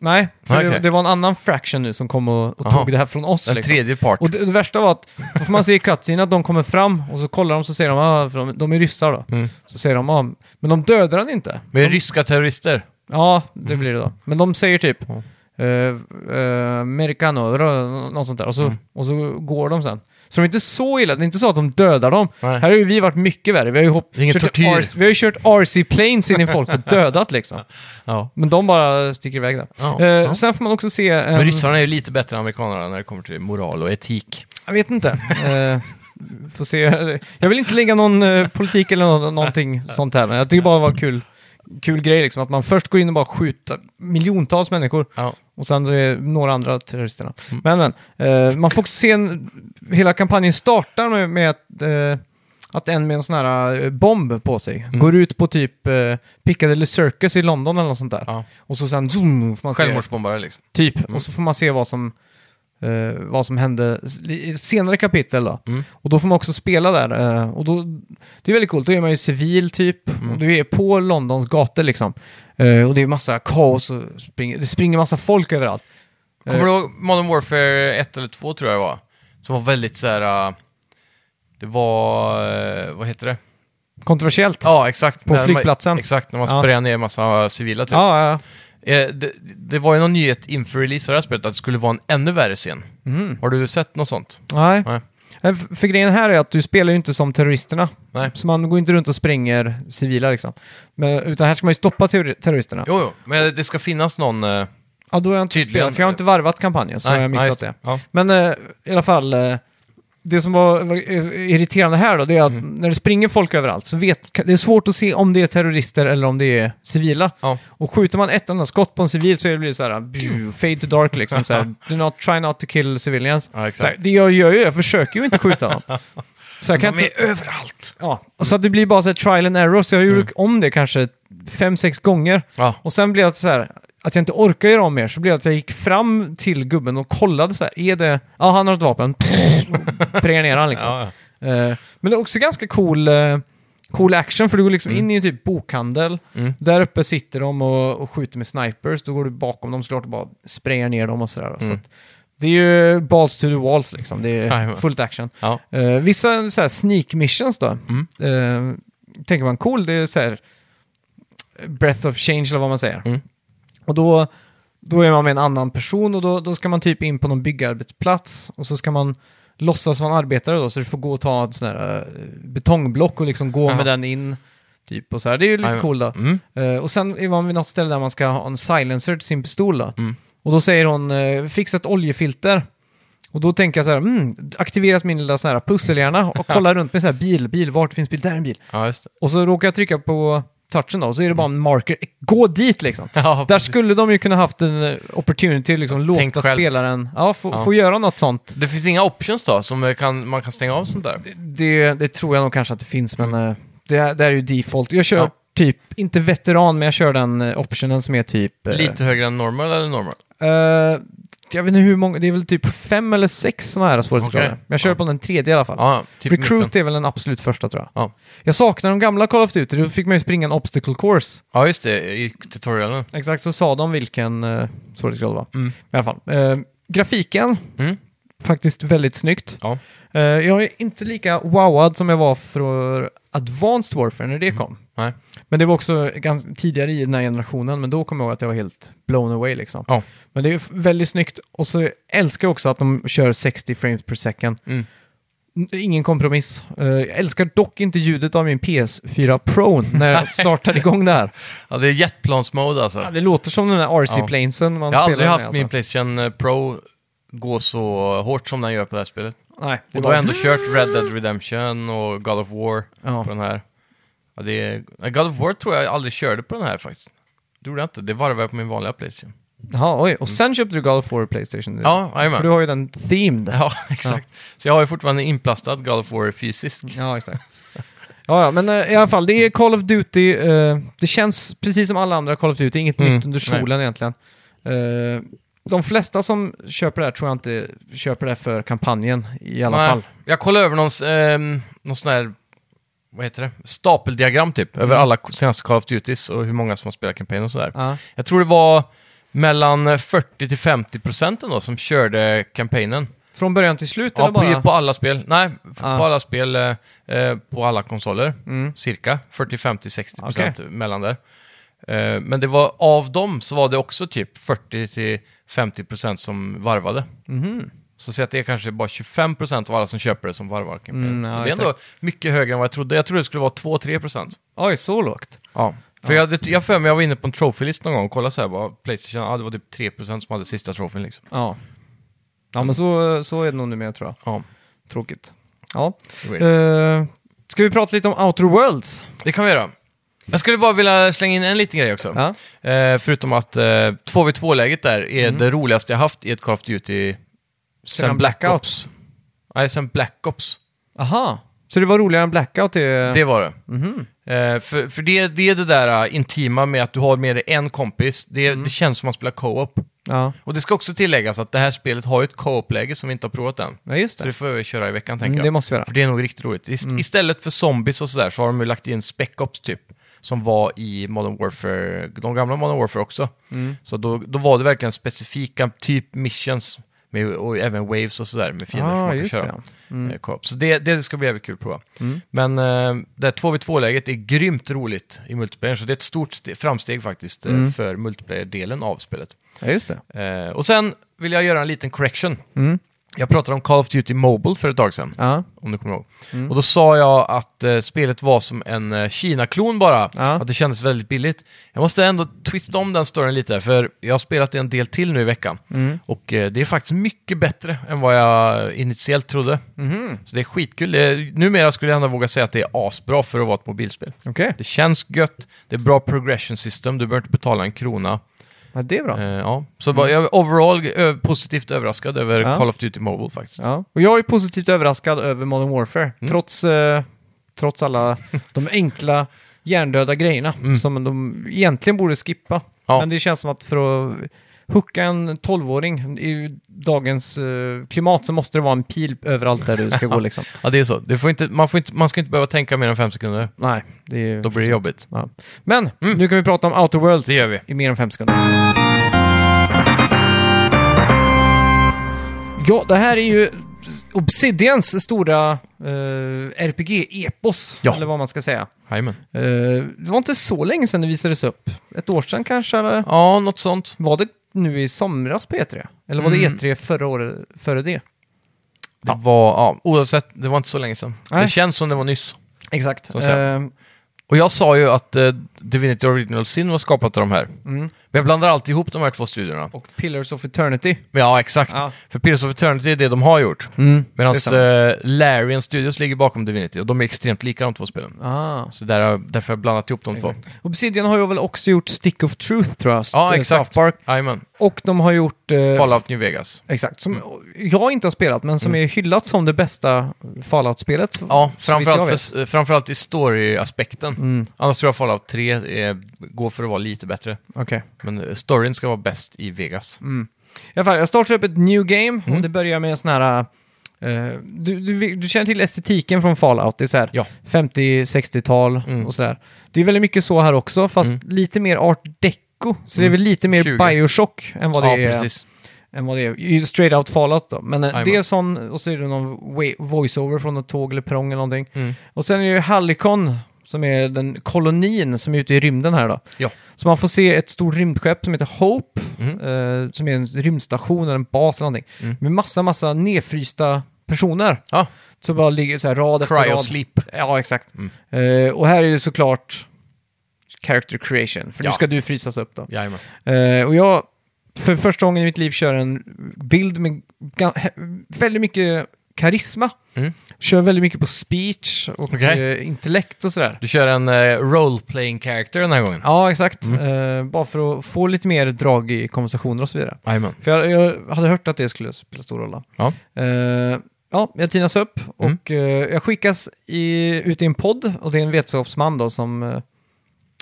Nej, för Nej, det, okej. det var en annan fraction nu som kom och, och tog det här från oss. En liksom. tredje part. Och det, det värsta var att då får man se i cutscene att de kommer fram och så kollar de så säger de ah, för de, de är ryssar då. Mm. Så säger de ah, men de dödar han inte. Med ryska terrorister. Ja, det blir det då. Men de säger typ Ja. uh, uh, americano, något sånt där. Och så, Mm. och så går de sen. Så de är inte så illa, det är inte så att de dödar dem. Nej. Här har ju vi varit mycket värre. Vi har ju, hopp, ingen kört tortyr. RC vi har ju kört RC-planes in i folk och dödat liksom. Ja. Men de bara sticker iväg där. Ja, Eh, ja. Sen får man också se... en- Men ryssarna är ju lite bättre än amerikanerna när det kommer till moral och etik. Jag vet inte. Eh, får se. Jag vill inte lägga någon eh, politik eller nå- någonting sånt här, men jag tycker bara det var kul, kul grej liksom. Att man först går in och bara skjuter miljontals människor Ja. och sen är några andra terroristerna. Men, men. Eh, man får också se en, hela kampanjen startar med, med att, eh, att en med en sån här eh, bomb på sig går ut på typ eh, Piccadilly Circus i London eller något sånt där. Ja. Och så sen zoom, får man se Självmordsbombare liksom. Typ, och så får man se vad som, eh, vad som hände i senare kapitel då. Mm. Och då får man också spela där. eh, och då, det är väldigt coolt, då är man ju civil typ. Och du är på Londons gator liksom. Eh, och det är massa kaos och spring, det springer massa folk överallt. Kommer du ihåg Modern Warfare 1 eller 2 tror jag det var? Som var väldigt så här... äh, det var... äh, vad heter det? Kontroversiellt. Ja, exakt. På När man- flygplatsen. Exakt, när man Ja. sprayade ner massa civila typ. Ja, ja, Eh, Det, det var ju någon nyhet inför release av det här spelet att det skulle vara en ännu värre scen. Mm. Har du sett något sånt? Nej. Nej. Eh, För grejen här är att du spelar ju inte som terroristerna. Nej. Så man går inte runt och spränger civila liksom. Men, utan här ska man ju stoppa terror- terroristerna. Jo, jo, men det ska finnas någon... eh, Ja, då har jag inte Tydligen. spelat, för jag har inte varvat kampanjen, så har jag missat just det. Ja. Men eh, i alla fall, eh, det som var, eh, irriterande här då, det är att Mm. när det springer folk överallt så vet, det är svårt att se om det är terrorister eller om det är civila. Ja. Och skjuter man ett enda skott på en civil så blir det så här, fade to dark liksom. Så här, Do not try not to kill civilians. Ja. Så här, det jag gör ju, jag försöker ju inte skjuta dem. Så jag kan De inte, är överallt! ja, och så att det blir bara så här trial and error, så jag gjorde Mm. om det kanske fem, sex gånger. Ja. Och sen blev det så här, att jag inte orkar göra om mer, så blev det att jag gick fram till gubben och kollade så här, är det, ja han har ett vapen, Prägar ner han liksom. Ja, ja. Eh, men det är också ganska cool, eh, cool action, för du går liksom in i en typ bokhandel, Mm. där uppe sitter de och, och skjuter med snipers, då går du bakom dem såklart och bara sprayar ner dem och sådär. Så Mm. att, det är ju balls to the walls liksom, det är fullt action. Eh, vissa så här sneak missions då, Mm. eh, tänker man cool, det är så här breath of change eller vad man säger. Och då, då är man med en annan person och då, då ska man typ in på någon byggarbetsplats och så ska man låtsas vara en arbetare då, så du får gå och ta ett sån här eh, betongblock och liksom gå Ja. med den in. Typ och så här. Det är ju lite Jajamän. cool då. Mm. Eh, och sen är man vid något ställe där man ska ha en silencer till sin pistol då. Mm. Och då säger hon, eh, fixa ett oljefilter. Och då tänker jag så här, mm, aktiveras min lilla sån här pusselhjärna och kolla runt med så här bil, bil, vart finns bil, där är en bil. ja. Och så råkar jag trycka på touchen då, så är det bara en marker, gå dit liksom. Ja, Där skulle de ju kunna haft en eh, opportunity, liksom Tänk låta själv. spelaren, ja, få, Ja. få göra något sånt. Det finns inga options då, som kan, man kan stänga av sånt där? Det, det tror jag nog kanske att det finns, men eh, det, är- det är ju default. Jag kör typ, inte veteran, men jag kör den eh, optionen som är typ... eh, Lite högre än normal eller normal? Eh, jag vet inte hur många, det är väl typ fem eller sex sådana här svårighetsgrader. Okej. Men jag kör Ja. på den tredje i alla fall. Ja, typ Recruit mitten. är väl den absolut första tror jag. Ja. Jag saknar de gamla Call of Duty, då fick man ju springa en obstacle course. ja, just det. I tutorialen. Exakt, så sa de vilken uh, svårighetsgrad det var. Mm. I alla fall. Eh, grafiken, Mm. faktiskt väldigt snyggt. Eh, jag är inte lika wowad som jag var för Advanced Warfare när det Mm. kom. Nej. Men det var också ganska tidigare i den här generationen, men då kom jag ihåg att jag var helt blown away liksom. Ja. Men det är väldigt snyggt och så älskar jag också att de kör 60 frames per second. Mm. Ingen kompromiss. Eh, jag älskar dock inte ljudet av min PS4 Pro när jag startar igång det här. ja, det är jetplansmode alltså. Ja, det låter som den där RC-planesen man Jag har spelar aldrig med. haft alltså. min Playstation eh, Pro gå så hårt som den gör på det här spelet. Nej, Och var har ändå kört Red Dead Redemption och God of War Ja. på den här. Ja, det är... God of War tror jag aldrig körde på den här faktiskt. Det gjorde jag inte. Det varvade jag på min vanliga Playstation. Jaha, oj. Och sen köpte du God of War Playstation? Ja, jajamän. För du har ju den themed. Ja, exakt. Så jag har ju fortfarande inplastad God of War fysiskt. Ja, exakt. Ja, ja, men eh, i alla fall, det är Call of Duty. eh, det känns precis som alla andra Call of Duty, inget Mm, nytt under solen egentligen. Eh, de flesta som köper det här tror jag inte köper det för kampanjen i alla Nej, fall. Jag kollade över någon, eh, någon sån här, vad heter det, stapeldiagram typ, över Mm. alla senaste Call of Duties och hur många som har spelat kampanjen och sådär. Ja. Jag tror det var mellan 40 till 50 procent ändå som körde kampanjen. Från början till slut Ja, eller bara? på, alla spel. Nej, Ah. på alla spel eh, eh, på alla konsoler. Mm. Cirka 40, 50, 60 procent mellan där. Eh, men det var av dem så var det också typ 40 till 50 procent som varvade. Mhm. Så säg att det är kanske bara 25 procent av alla som köper det som varvar. Mm, ja, det är ändå mycket högre än vad jag trodde. Jag trodde det skulle vara 2-3 procent. Oj, så lågt. Ja. För jag, det- jag för mig jag var inne på en trophy-list någon gång och kollade så här, bara, Playstation, ja, det var typ 3% som hade sista trofén liksom. Ja. Ja, men så, så är det nog numera tror jag. Ja, Tråkigt. Ja. Uh, ska vi prata lite om Outer Worlds? det kan vi göra. Jag skulle bara vilja slänga in en liten grej också. Ja. Eh, förutom att eh, 2v2-läget där är det roligaste jag haft i ett Call of Duty sen Black Blackout. Ops. Nej, sen Black Ops. Aha. Så det var roligare än Blackout? Det... Det var det. Mhm. Eh, för för det, det är det där uh, intima med att du har med dig en kompis. Det, det känns som att spela co-op. Ja. Och det ska också tilläggas att det här spelet har ett co-op-läge som vi inte har provat än. ja, just Så det. det får vi köra i veckan tänker Mm, jag. det måste vi göra. För det är nog riktigt roligt. Ist Istället för zombies och sådär så har de ju lagt in spec ops typ. Som var i Modern Warfare, de gamla Modern Warfare också. Mm. Så då, då var det verkligen specifika typ missions. Med, och även waves och sådär med fiender som Ah, man kan köra. det. Mm. eh. Så det, det ska bli jävligt kul att prova. Men eh, det här 2v2-läget är grymt roligt i multiplayer. Så det är ett stort ste- framsteg faktiskt eh, Mm. för multiplayer-delen av spelet. Ja, just det. Eh, och sen vill jag göra en liten correction. Mm. Jag pratade om Call of Duty Mobile för ett tag sedan Ja. om du kommer ihåg. Mm. Och då sa jag att eh, spelet var som en eh, Kina-klon bara, Ja. att det kändes väldigt billigt. Jag måste ändå twista om den storyn lite, för jag har spelat det en del till nu i veckan. Mm. Och eh, det är faktiskt mycket bättre än vad jag initiellt trodde. Mhm. Så det är skitkul. Det är, numera skulle jag ändå våga säga att det är asbra för att vara ett mobilspel. Okej. Det känns gött, det är bra progression system, du behöver inte betala en krona. Ja, det är bra. Eh, ja. Så bara, jag är overall ö- positivt överraskad över Ja. Call of Duty Mobile faktiskt. Ja. Och jag är positivt överraskad över Modern Warfare. Mm. Trots, eh, trots alla de enkla hjärndöda grejerna som de egentligen borde skippa. Mm. Ja. Men det känns som att för att hooka en 12-åring i dagens eh, klimat så måste det vara en pil överallt där du ska gå liksom. Ja, det är så. Det får inte, man, får inte, man ska inte behöva tänka mer än fem sekunder. Nej, det är Då blir det jobbigt. Ja. Men Mm. nu kan vi prata om Outer Worlds Det gör vi. i mer än fem sekunder. Ja, det här är ju Obsidians stora eh, RPG-epos, Ja. eller vad man ska säga. Jajamän. Eh, det var inte så länge sedan det visades upp. Ett år sedan kanske, eller? Ja, något sånt. Var det nu i somras på E3? Eller var det Mm. E3 förra året, före det? Det var, ja, oavsett, det var inte så länge sedan. Nej. Det känns som det var nyss. Exakt. Så att säga. Eh, Och jag sa ju att eh, Divinity Original Sin var skapat av de här. mm. Men jag blandar alltid ihop de här två studierna. Och Pillars of Eternity. Ja, exakt. Ja. För Pillars of Eternity är det de har gjort. Mm. Medan det eh, Larian Studios ligger bakom Divinity och de är extremt lika de två spelen. Ah. Så där, har- därför har jag blandat ihop de två. Obsidian har ju väl också gjort Stick of Truth tror jag. Ja, eh, exakt. South Park. Jajamän. Och de har gjort... eh, Fallout New Vegas. Exakt, som jag inte har spelat, men som är hyllat som det bästa Fallout-spelet. Mm. Ja, framförallt, för, framförallt i story-aspekten. Mm, Annars tror jag Fallout 3 är, går för att vara lite bättre. okej. Men eh, storyn ska vara bäst i Vegas. Mm. I alla fall, jag startar upp ett new game Mm. och det börjar med en sån här... eh, du, du, du känner till estetiken från Fallout, det är så här Ja. 50-60-tal Mm. och sådär. Det är väldigt mycket så här också, fast Mm. lite mer art deco. Så det är Mm. väl lite mer 20. Bioshock än vad det Ja, är. precis. än vad det är. Straight out Fallout då. Men eh, Jajamän. det är sån, och så är det någon voiceover från något tåg eller perrong eller någonting. Mm. Och sen är det ju Hallicon, som är den kolonin som är ute i rymden här då. Ja. Så man får se ett stort rymdskepp som heter Hope, Mm. eh, som är en rymdstation eller en bas eller någonting. Mm. Med massa, massa nedfrysta personer. Ja, Så bara ligger så här rad efter rad. Sleep. Ja, exakt. Mm. Eh, och här är det såklart character creation, för Ja. nu ska du frysas upp då. Jajamän. Eh, och jag, för första gången i mitt liv, kör en bild med ga- väldigt mycket karisma. Mm. Kör väldigt mycket på speech och Okej. eh, intellekt och sådär. Du kör en uh, role-playing character den här gången. Ja, exakt. Mm. Eh, bara för att få lite mer drag i konversationer och så vidare. Jajamän. För jag, jag hade hört att det skulle spela stor roll. då. Ja. Eh, ja, jag tinas upp Mm. och eh, jag skickas i, ut i en podd och det är en vetenskapsman då som eh,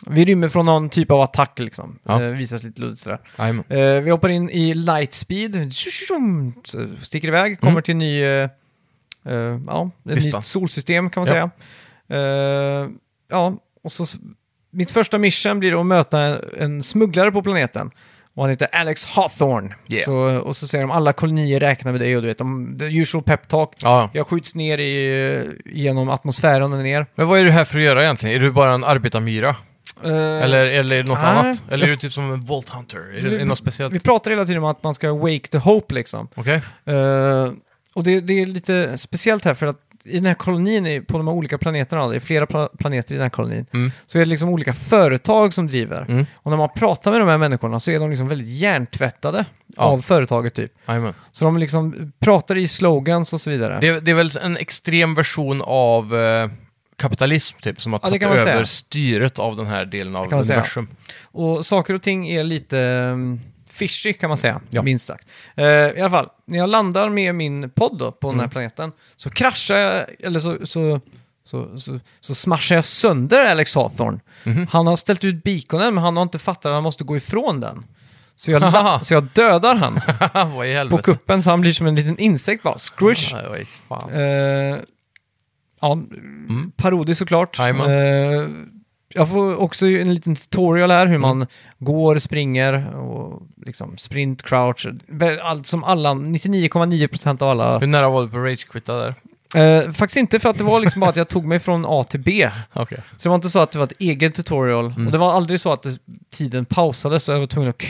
vi rymmer från någon typ av attack liksom. Ja. Eh, visas lite luddigt sådär. Jajamän. Eh, vi hoppar in i lightspeed, så sticker iväg, kommer Mm. till en ny, eh, eh, ja, ett då. nytt solsystem kan man Ja. säga. Eh, ja, och så s- mitt första mission blir att möta en, smugglare på planeten. Och han heter Alex Hawthorne. Yeah. Så, och så säger de alla kolonier räknar med dig och du vet, de, the usual pep talk. Ja. Jag skjuts ner i, genom atmosfären och ner. Men vad är du här för att göra egentligen? Är du bara en arbetarmyra? Eh, Eller, eller det något nej, annat? Eller är du typ som en Volt Hunter? Är det, Vi- är det något speciellt? Vi pratar hela tiden om att man ska wake the hope liksom. Okej? Eh, och det, det är lite speciellt här för att i den här kolonin, på de här olika planeterna, det är flera pla- planeter i den här kolonin, Mm. så är det liksom olika företag som driver. Mm. Och när man pratar med de här människorna så är de liksom väldigt hjärntvättade Ja. av företaget typ. Jajamän. Så de liksom pratar i slogans och så vidare. Det, det är väl en extrem version av eh, kapitalism, typ, som har Ja, tagit över säga. styret av den här delen av universum. Och saker och ting är lite um, fishy kan man säga, Ja. minst sagt. Eh, I alla fall, när jag landar med min podd då, på den Mm. här planeten så kraschar jag, eller så, så, så, så, så smashar jag sönder Alex Hawthorne. Mhm. Han har ställt ut beaconen men han har inte fattat att han måste gå ifrån den. Så jag, så jag dödar han på kuppen så han blir som en liten insekt bara. Scrooge! Vad ja, parodi såklart. Mm. Eh, jag får också en liten tutorial här hur Mm. man går, springer och liksom sprint, crouch. Allt som alla, 99,9% av alla. Hur nära var du på rage-quitta där? Eh, faktiskt inte för att det var liksom bara att jag tog mig från A till B. Okej. Så det var inte så att det var ett eget tutorial. Mm. Och det var aldrig så att det, tiden pausades så jag var tvungen att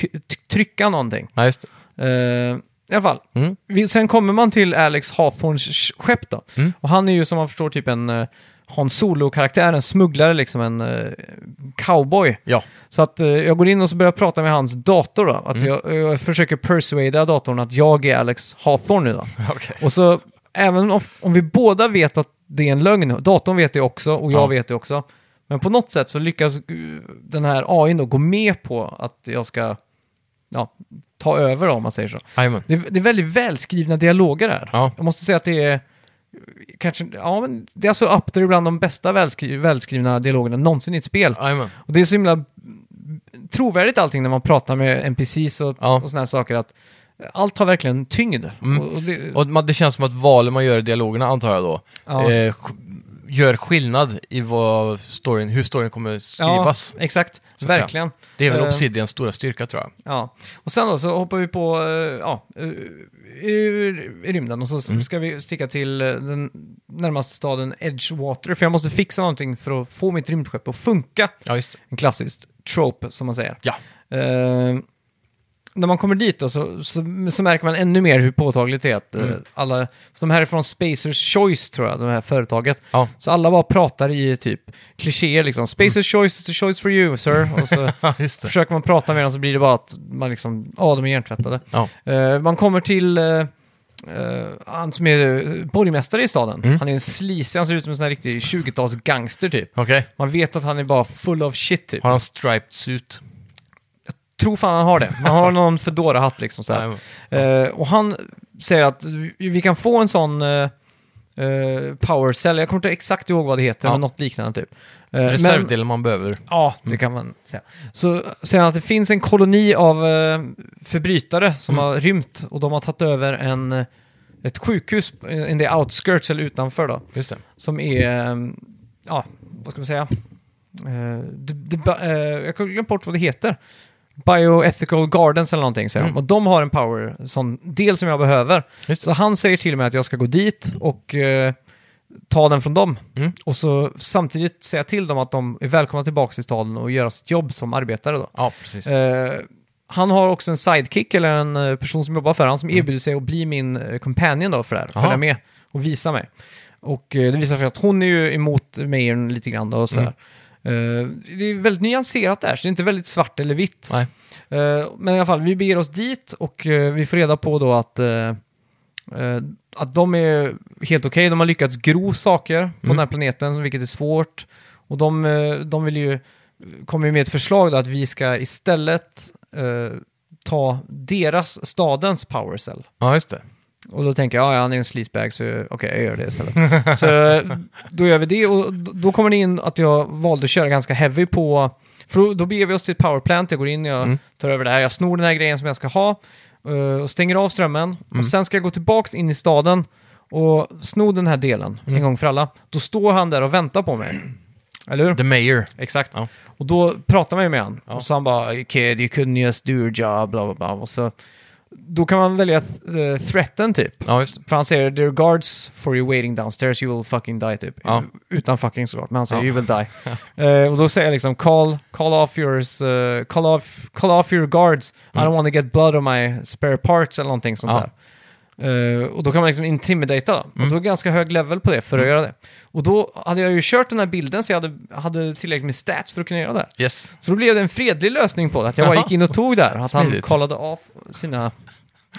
trycka någonting. Nej, just det. Eh, I alla fall. Mm. Vi, sen kommer man till Alex Hawthorns skepp då. Mm. Och han är ju som man förstår typ en uh, Han Solo-karaktär, en smugglare liksom, en eh, cowboy. Ja. Så att eh, jag går in och så börjar jag prata med hans dator då. Att Mm. jag, jag försöker persuada datorn att jag är Alex Hawthorne nu då. Okej. Och så, även om, om vi båda vet att det är en lögn, datorn vet det också och jag Ja. vet det också. Men på något sätt så lyckas eh, den här AI då gå med på att jag ska ja, ta över om man säger så. Jajamän. Det är, det är väldigt välskrivna dialoger här. Ja. Jag måste säga att det är kanske, ja men det är alltså up there bland de bästa välskri välskrivna dialogerna någonsin i ett spel. Jajamän. Och det är så himla trovärdigt allting när man pratar med NPCs och, Ja. och såna här saker att allt har verkligen tyngd. Mm. Och, och det, Och det känns som att valen man gör i dialogerna, antar jag då, Ja. eh, gör skillnad i vad storyn, hur storyn kommer skrivas. Ja, exakt. Så. Verkligen. Det är väl Eh, Obsidians stora styrka, tror jag. Ja. Och sen då så hoppar vi på, eh, ja, eh, i, i rymden och så Mm. ska vi sticka till den närmaste staden Edgewater. För jag måste fixa någonting för att få mitt rymdskepp att funka. Ja, just det. En klassisk trope, som man säger. Ja. Eh, när man kommer dit då, så, så, så märker man ännu mer hur påtagligt det är att eh, Mm. alla, de här är från Spacers Choice tror jag, det här företaget. Ja. Så alla bara pratar i typ klichéer liksom. Spacers Choice is the choice for you, sir. Och så försöker man prata med dem så blir det bara att man liksom, ja de är hjärntvättade. Ja. Eh, man kommer till eh, eh, han som är eh, borgmästare i staden. Mm. Han är en sleazy, han ser ut som en sån här riktig 20-tals gangster typ. Okej. Man vet att han är bara full of shit typ. Har han striped suit? Tror fan han har det. Man har någon Fedora-hatt liksom så här. Jajamän. Eh, och han säger att vi- kan få en sån uh, power cell, jag kommer inte exakt ihåg vad det heter, Ja. men något liknande typ. Eh, Reservdelen man behöver. Ja, det kan man säga. Så säger han att det finns en koloni av eh, förbrytare som Mm. har rymt och de har tagit över en, eh, ett sjukhus in the outskirts eller utanför då. Just det. Som är, eh, ja, vad ska man säga? Eh, det, det, ba- eh, jag har glömt bort vad det heter. Bioethical Gardens eller någonting säger Mm. de. Och de har en power, sån del som jag behöver. Så han säger till mig att jag ska gå dit och eh, ta den från dem. Mm. Och så samtidigt säga till dem att de är välkomna tillbaka till staden och göra sitt jobb som arbetare då. Ja, precis. Eh, han har också en sidekick, eller en eh, person som jobbar för honom, som Mm. erbjuder sig att bli min eh, companion då för det här. Aha. Följa med och visa mig. Och eh, det visar sig att hon är ju emot Mayern lite grann då och sådär. Mm. Eh, det är väldigt nyanserat där, så det är inte väldigt svart eller vitt. Nej. Eh, men i alla fall, vi beger oss dit och eh, vi får reda på då att, att de är helt okej. De har lyckats gro saker på den här planeten, vilket är svårt. Och de, de vill ju, kommer ju med ett förslag då att vi ska istället eh, ta deras, stadens power cell. Ja, just det. Och då tänker jag, ja, han är en sleazebag, så okej, jag gör det istället. så då gör vi det och då kommer det in att jag valde att köra ganska heavy på, för då, då beger vi oss till ett powerplant, jag går in, jag Mm. tar över det här, jag snor den här grejen som jag ska ha eh, och stänger av strömmen. Mm. Och sen ska jag gå tillbaka in i staden och sno den här delen Mm. en gång för alla. Då står han där och väntar på mig. Eller hur? The Mayor. Exakt. Ja. Och då pratar man ju med han. Ja. Och så han bara “Kid, you couldn't just do your job”, bla bla bla. Och så, då kan man välja uh, threaten typ. Ja, just det. För han säger “There are guards for you waiting downstairs, you will fucking die” typ. Ja. Utan fucking såklart, men han säger Ja. “You will die”. Eh, och då säger jag liksom “Call, call off yours, eh, call, off, call off your guards, I don't want to get blood on my spare parts” eller någonting sånt Ja. där. Eh, och då kan man liksom intimidata. Och Mm. då är det ganska hög level på det för att göra det. Och då hade jag ju kört den här bilden så jag hade, hade tillräckligt med stats för att kunna göra det. Yes. Så då blev det en fredlig lösning på det. Att jag bara gick in och tog där. Att han Smidigt. kollade av sina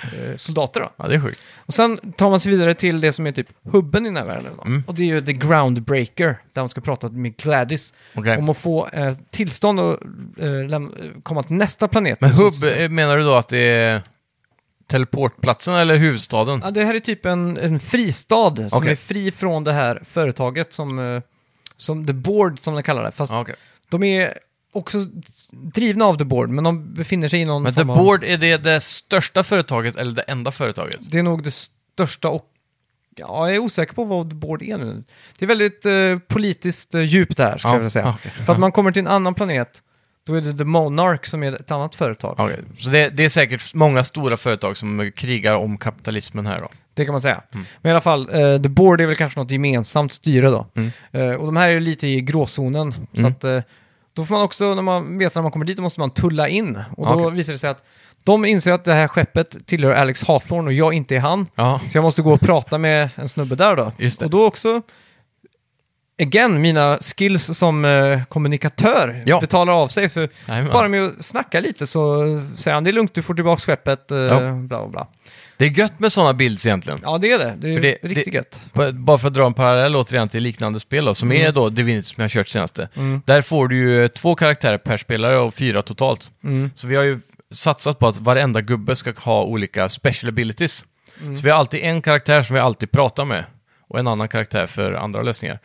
eh, soldater då. Ja, det är sjukt. Och sen tar man sig vidare till det som är typ hubben i den här världen. Mm. Och det är ju The Groundbreaker. Där man ska prata med Gladys. Okej. Om att få eh, tillstånd att komma till nästa planet. Men hubb, menar du då att det är teleportplatsen eller huvudstaden? Ja, det här är typ en, en fristad som Okej. är fri från det här företaget som, eh, som The Board som de kallar det. Fast Ja, okej. de är också drivna av The Board, men de befinner sig i någon Men The form av... Board, är det det största företaget eller det enda företaget? Det är nog det största och... Ja, jag är osäker på vad The Board är nu. Det är väldigt eh, politiskt eh, djupt där, ska Ja, jag vilja säga. ja, okej. För att man kommer till en annan planet, då är det The Monarch som är ett annat företag. Okej, Så det, det är säkert många stora företag som krigar om kapitalismen här då? Det kan man säga. Mm. Men i alla fall, eh, The Board är väl kanske något gemensamt styre då. Mm. Eh, och de här är ju lite i gråzonen. Så Mm. att, eh, då får man också, när man vet när man kommer dit, då måste man tulla in. Och då Okej. visar det sig att de inser att det här skeppet tillhör Alex Hawthorne och jag inte är han. Ja, Så jag måste gå och prata med en snubbe där då. Just det. Och då också, again, mina skills som eh, kommunikatör Ja. betalar av sig. Så Jajamän. bara med att snacka lite så säger han det är lugnt, du får tillbaka skeppet, eh, Ja. bla bla bla. det är gött med sådana builds egentligen. Ja, det är det. Det är För det- riktigt det- gött. Bara för att dra en parallell återigen till liknande spel då, som är då Divinity som jag har kört senaste. Mm. Där får du ju två karaktärer per spelare och fyra totalt. Mm. Så vi har ju satsat på att varenda gubbe ska ha olika special abilities. Mm. Så vi har alltid en karaktär som vi alltid pratar med och en annan karaktär för andra lösningar.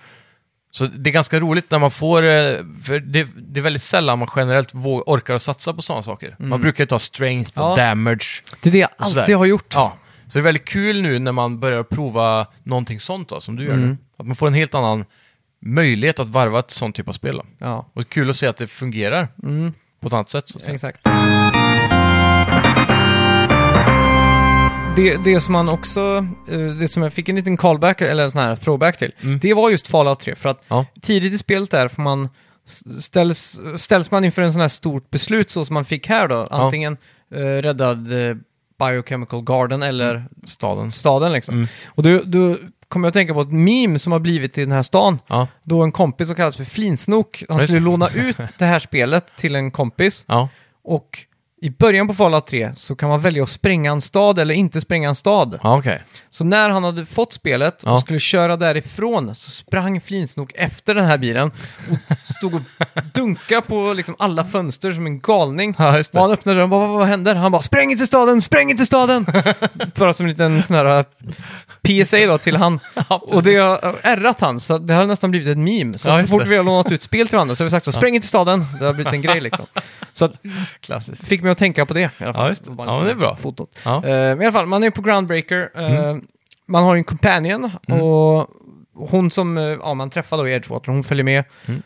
Så det är ganska roligt när man får, eh, för det, det är väldigt sällan man generellt orkar att satsa på sådana saker. Man brukar ju ta strength och Mm. Ja. damage. Det är det jag och alltid har gjort. Ja, så det är väldigt kul nu när man börjar prova någonting sånt då, som du gör Mm. nu. Att man får en helt annan möjlighet att varva ett sånt typ av spel. Då. Ja, Och kul att se att det fungerar mm, på ett annat sätt. Så att säga. Det, det som man också, eh, det som jag fick en liten callback, eller en sån här throwback till, Mm. det var just Fallout 3. För att Ja. tidigt i spelet där får man, ställs, ställs man inför en sån här stort beslut så som man fick här då. Antingen eh, räddad eh, Biochemical Garden eller Staden. staden liksom. Mm. Och då, då kommer jag att tänka på ett meme som har blivit i den här stan. Ja, Då en kompis som kallas för Flinsnok, han skulle låna ut det här spelet till en kompis. ja. Och i början på Fallout 3 så kan man välja att spränga en stad eller inte spränga en stad. ja okej. Så när han hade fått spelet och Ja. skulle köra därifrån så sprang Flinsnok efter den här bilen och stod och dunkade på liksom alla fönster som en galning. Ja, just Och han öppnade den och bara, vad, vad händer? Han bara, spräng inte staden, spräng inte staden! Bara som en liten sån här uh, PSA då till han. och det har ärrat han, så det har nästan blivit ett meme. Så, Ja, så fort det. vi har lånat ut spel till varandra så har vi sagt så, spräng inte staden! Det har blivit en grej liksom. Så att, Klassiskt. fick mig att tänka på det i alla fall. Ja, just det. Ja, det är bra. Fotot. Ja. Eh, men i alla fall, man är på Groundbreaker. eh, Man har en companion Mm. och hon som eh, ja, man träffar då i Edgewater, hon följer med. Mm.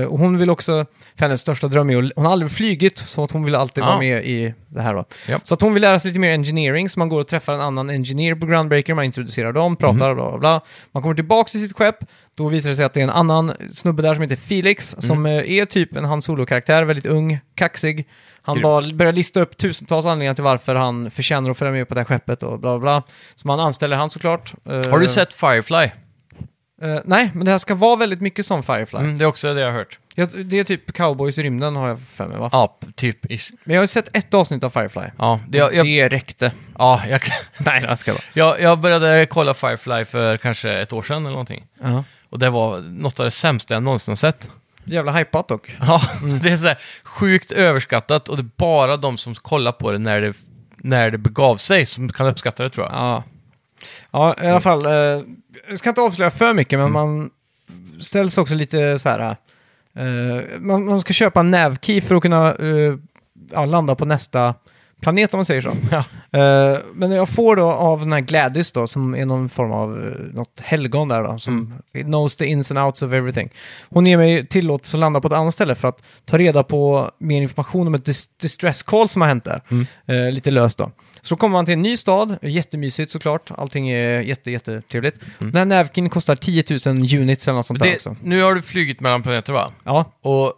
Eh, och hon vill också, för hennes största dröm är att, hon har aldrig flygit, så att hon vill alltid Ja. vara med i det här då. Ja. Så att hon vill lära sig lite mer engineering, så man går och träffar en annan engineer på Groundbreaker, man introducerar dem, pratar, Mm. bla bla bla. Man kommer tillbaka till sitt skepp, då visar det sig att det är en annan snubbe där som heter Felix, Mm. som eh, är typ en Han Solo-karaktär, väldigt ung, kaxig. Han bara börjar lista upp tusentals anledningar till varför han förtjänar att följa med på det här skeppet och bla bla bla. Så man anställer han såklart. Eh, Har du sett Firefly? eh, nej, men det här ska vara väldigt mycket som Firefly. Mm, det är också det jag har hört. Jag, det är typ Cowboys i rymden har jag för mig va? Ja, typ. ish. Men jag har sett ett avsnitt av Firefly. Ja, det, jag, jag, Det räckte. ja jag, Nej, det ska vara. jag, jag började kolla Firefly för kanske ett år sedan eller någonting. Ja. Och det var något av det sämsta jag någonsin sett. Jävla hypat dock. Ja, det är så här sjukt överskattat och det är bara de som kollar på det när det, när det begav sig som kan uppskatta det tror jag. Ja. Ja, i alla fall. Eh, jag ska inte avslöja för mycket, Mm. men man ställs också lite så här... eh, man, man ska köpa en navkey för att kunna eh, ja, landa på nästa planet om man säger så. Ja. Eh, men jag får då av den här Gladys då, som är någon form av uh, något helgon där då, som knows the ins and outs of everything. Hon ger mig tillåtelse att landa på ett annat ställe för att ta reda på mer information om ett dis- distress call som har hänt där. Eh, lite löst då. Så kommer man till en ny stad, jättemysigt såklart, allting är jätte, jättetrevligt. Den här Navkin kostar 10 000 units eller något sånt där Det, också. nu har du flugit mellan planeter va? Ja, Och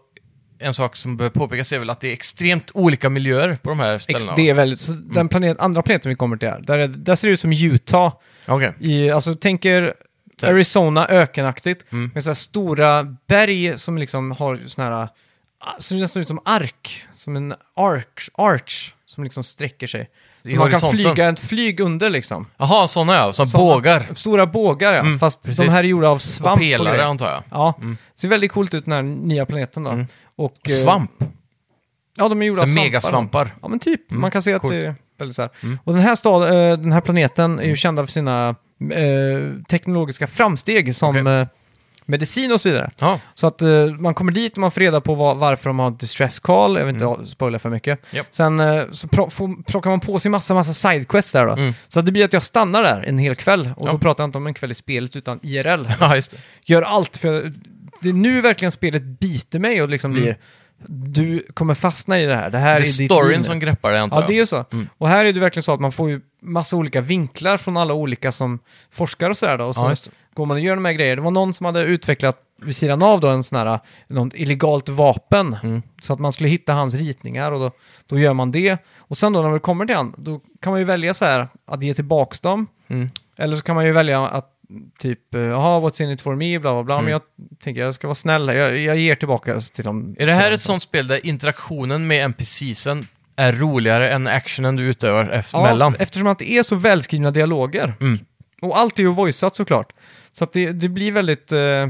en sak som behöver påpekas är väl att det är extremt olika miljöer på de här ex- ställena. det är väldigt, så den planet, andra planeten vi kommer till här, där, är, där ser det ut som Utah. Okej. I, alltså tänker. Arizona ökenaktigt Mm. med så här stora berg som liksom har såna här, ah, som nästan ut som ark, som en arch, arch som liksom sträcker sig. I man kan horisonten. flyga ett flyg under liksom. Jaha, sådana ja, som Såna bågar. Stora bågar ja, Mm, fast precis. de här är gjorda av svamp Och pelare grejer. antar jag. Ja, ser väldigt coolt ut den här nya planeten då. Mm. Och, eh, Svamp. Ja, de är gjorda Så av svampar. megasvampar. Ja, men typ. Man kan se att coolt. det är väldigt så här. Och den här, stad, eh, den här planeten är ju kända för sina eh, teknologiska framsteg som Okej. eh, medicin och så vidare. Ja, Så att eh, man kommer dit och man får reda på vad, varför de har distress call, jag vill inte spoila för mycket. Japp. Sen eh, så pro- får, plockar man på sig massa, massa sidequests där då. Mm. Så att det blir att jag stannar där en hel kväll. Och Ja. då pratar jag inte om en kväll i spelet utan IRL. ja. Gör allt, för det är nu verkligen spelet biter mig och liksom blir du kommer fastna i det här. Det här Mm. Det är, är ditt storyn nu. som greppar det antar Ja, det är jag. så. Mm. Och här är det verkligen så att man får ju massa olika vinklar från alla olika som forskar och sådär då. Och så Ja, just det. går man och gör de här grejerna. Det var någon som hade utvecklat vid sidan av då en sån här, något illegalt vapen. Mm. Så att man skulle hitta hans ritningar och då, då gör man det. Och sen då när vi kommer till han, då kan man ju välja så här att ge tillbaks dem. Mm. Eller så kan man ju välja att typ, eh, jaha, what's in it for me, bla bla bla. Mm. Men jag tänker jag ska vara snäll, jag, jag ger tillbaka till dem. Är det här ett sånt spel där interaktionen med NPCsen är roligare än actionen du utövar efter mellan? eftersom att det är så välskrivna dialoger. Mm. Och allt är ju voiceat såklart. Så att det, det blir väldigt, eh,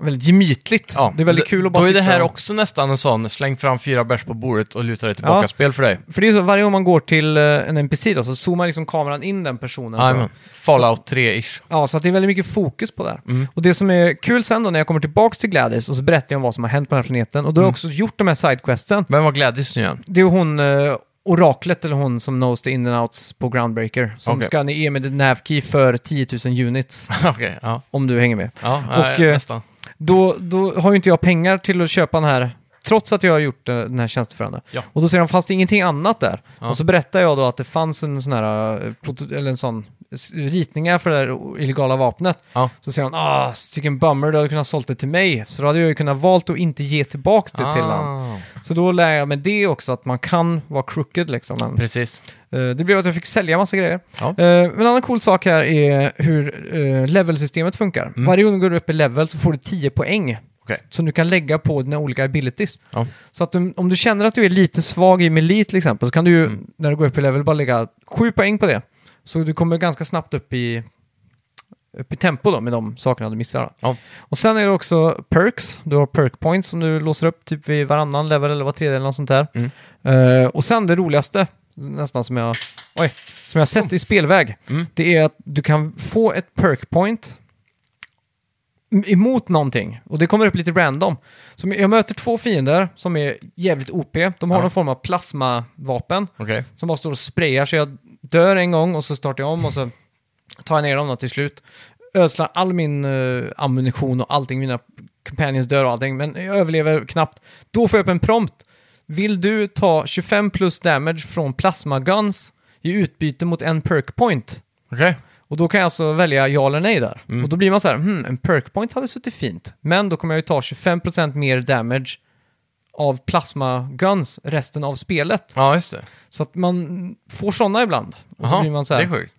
väldigt gemytligt. Ja, det är väldigt kul att bara Då är det sitta här och- också nästan en sån släng fram fyra bärs på bordet och luta dig tillbaka-spel för dig. För det är så, varje gång man går till eh, en NPC då, så zoomar liksom kameran in den personen. så. Jajamän. Fallout 3-ish. Ja, så att det är väldigt mycket fokus på det här. Mm. Och det som är kul sen då när jag kommer tillbaks till Gladys och så berättar jag om vad som har hänt på den här planeten. Och då har Mm. jag också gjort de här sidequesten. Vem var Gladys nu igen? Det är hon, eh, oraklet eller hon som knows the in and outs på Groundbreaker. Som Okej. ska ge mig the navkey för 10 000 units. Okej, ja. om du hänger med. Ja, Och, och, eh, nästan. Då, då har ju inte jag pengar till att köpa den här, trots att jag har gjort eh, den här tjänsteförande. Ja. Och då säger de, fanns det ingenting annat där? Ja. Och så berättar jag då att det fanns en sån här, eh, eller en sån ritningar för det där illegala vapnet. Ja. Så säger han, ah, vilken bummer, du hade kunnat sålt det till mig. Så då hade jag ju kunnat valt att inte ge tillbaks det till honom. Ah, Så då lär jag mig det också, att man kan vara crooked liksom. Men, Precis. eh, det blev att jag fick sälja massa grejer. Ja. Eh, en annan cool sak här är hur uh, levelsystemet funkar. Mm. Varje gång du går upp i level så får du 10 poäng. Okej. Som du kan lägga på dina olika abilities. Ja. Så att du, om du känner att du är lite svag i melee till exempel så kan du ju, Mm. när du går upp i level, bara lägga 7 poäng på det. Så du kommer ganska snabbt upp i, upp i tempo då med de sakerna du missar. Ja. Och sen är det också perks. Du har perk points som du låser upp typ vid varannan level eller var tredje eller något sånt där. Mm. Eh, och sen det roligaste, nästan som jag, oj, som jag sett i spelväg, Mm. det är att du kan få ett perk point emot någonting. Och det kommer upp lite random. Så jag möter två fiender som är jävligt OP. De har Ja. någon form av plasmavapen Okej. som bara står och sprayar. Så jag dör en gång och så startar jag om och så tar jag ner dem då till slut. Ödslar all min eh, ammunition och allting, mina companions dör och allting, men jag överlever knappt. Då får jag upp en prompt. Vill du ta 25 plus damage från plasma guns i utbyte mot en perk point? Okej. Och då kan jag alltså välja ja eller nej där. Mm. Och då blir man så här, hmm, en perk point hade suttit fint. Men då kommer jag ju ta 25% mer damage av plasma guns resten av spelet. Ja, just det. Så att man får sådana ibland. Och då Jaha, blir man så det här, är sjukt.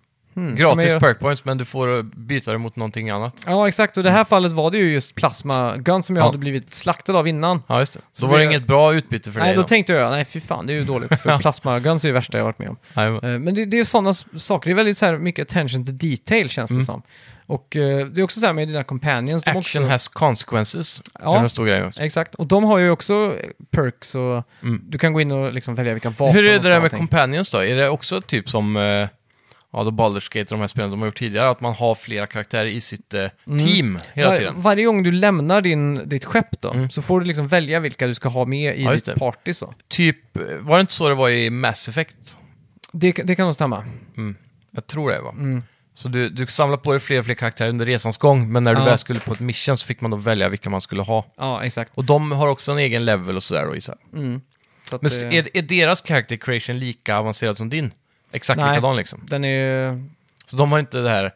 Man Gratis perk points, men du får byta det mot någonting annat. Ja, exakt. Och i det här fallet var det ju just plasma guns som jag Ja. hade blivit slaktad av innan. Ja, just det. Så då var det inget bra utbyte för nej, dig då då. tänkte jag, nej fy fan, det är ju dåligt. För plasma guns är det värsta jag varit med om. Jajamän. Eh, Men det, det är sådana s- saker, det är väldigt så här mycket attention to detail känns det Mm. som. Och eh, det är också så här med dina companions. de Action också, has consequences. Ja. är en stor grej också. Exakt, och de har ju också eh, perks och Mm. du kan gå in och liksom välja vilka vapen Hur är och det där med companions då? Är det också typ som... Eh, ja, då Baldur's Gate och de här spelen de har gjort tidigare, att man har flera karaktärer i sitt eh, team hela Var, tiden. varje gång du lämnar din, ditt skepp då, Mm. så får du liksom välja vilka du ska ha med i Ja, ditt party. Så. Typ, var det inte så det var i Mass Effect? Det, det kan nog stämma. Jag tror det va? Mm. Så du, du samlar på dig fler och fler karaktärer under resans gång, men när du Ja. väl skulle på ett mission så fick man då välja vilka man skulle ha. Ja, exakt. Och de har också en egen level och sådär då gissar. Mm. Så Men det- är, är deras character creation lika avancerad som din? Exakt Nej. likadan liksom? Den är... Så de har inte det här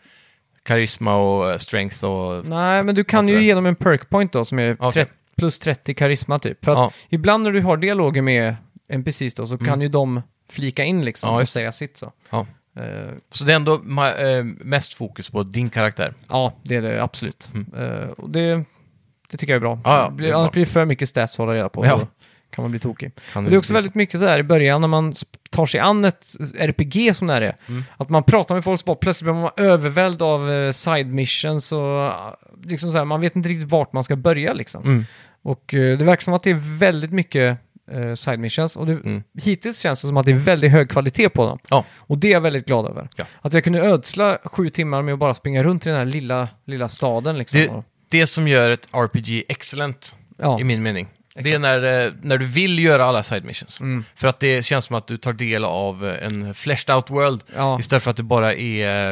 karisma och eh, strength och... Nej, men du kan ju ge dem en perk point då som är Okej. 30, plus 30 karisma typ. För att Ja. ibland när du har dialoger med NPCs då så kan ju de flika in liksom Mm. Ja, och säga sitt så. Ja. Eh, Så det är ändå eh, mest fokus på din karaktär. ja, det är det absolut. Eh, och det, det tycker jag är bra. Mm. Ja, ja, Det är annars bra. blir det för mycket stats att hålla reda på. Ja. Kan man bli tokig. Kan Och det är också väldigt mycket så här i början när man tar sig an ett RPG som det här är. Mm. Att man pratar med folk så bara plötsligt blir man övervälld av eh, side missions och eh, liksom så här, man vet inte riktigt vart man ska börja liksom. Mm. Och eh, det verkar som att det är väldigt mycket eh, side missions och det, Mm. hittills känns det som att det är väldigt hög kvalitet på dem. Ja. Och det är jag väldigt glad över. Ja. Att jag kunde ödsla sju timmar med att bara springa runt i den här lilla, lilla staden liksom. Det, det som gör ett RPG excellent, ja. i min mening. Det är när, eh, när du vill göra alla side missions. Mm. För att det känns som att du tar del av eh, en fleshed out world Ja. istället för att det bara är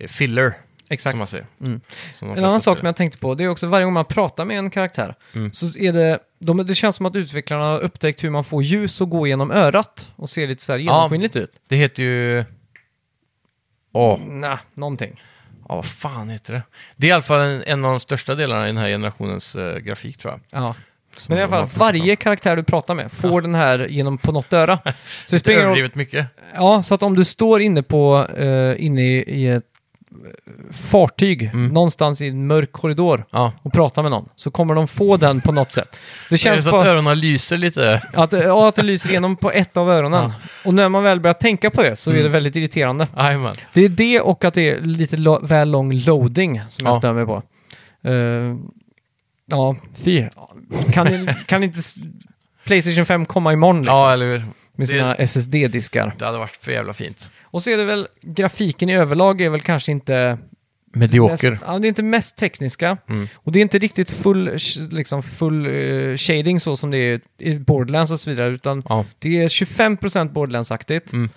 eh, filler, Exakt. som man säger. Mm. Som En annan sak som jag tänkte på, det är också varje gång man pratar med en karaktär, Mm. så är det, de, det känns som att utvecklarna har upptäckt hur man får ljus att gå genom örat och se lite så här genomskinligt ut. Det heter ju... Åh, Nja, någonting. ja, vad fan heter det? Det är i alla fall en, en av de största delarna i den här generationens eh, grafik tror jag. Ja. Men i alla fall, varje karaktär du pratar med får den här genom på något öra. Så det Lite spelar ingen överdrivet mycket. Ja, så att om du står inne på, uh, inne i, i ett eh, fartyg, Mm. någonstans i en mörk korridor Ja. och pratar med någon, så kommer de få den på något sätt. Det Det är känns så på att öronen lyser lite. att, ja, att det lyser igenom på ett av öronen. Och när man väl börjar tänka på det så Mm. är det väldigt irriterande. Jajamän. Det är det och att det är lite lo- väl lång loading som jag Ja. stör mig på. Eh, ja, fy. Kan, kan inte s- Playstation 5 komma imorgon liksom, Ja, eller hur? med sina SSD-diskar? Det hade varit för jävla fint. Och så är det väl, grafiken i överlag är väl kanske inte... Medioker. Ja, det är inte mest tekniska. Mm. Och det är inte riktigt full, sh- liksom full eh, shading så som det är i Borderlands och så vidare, utan Ja. det är 25% Borderlands-aktigt. Mm.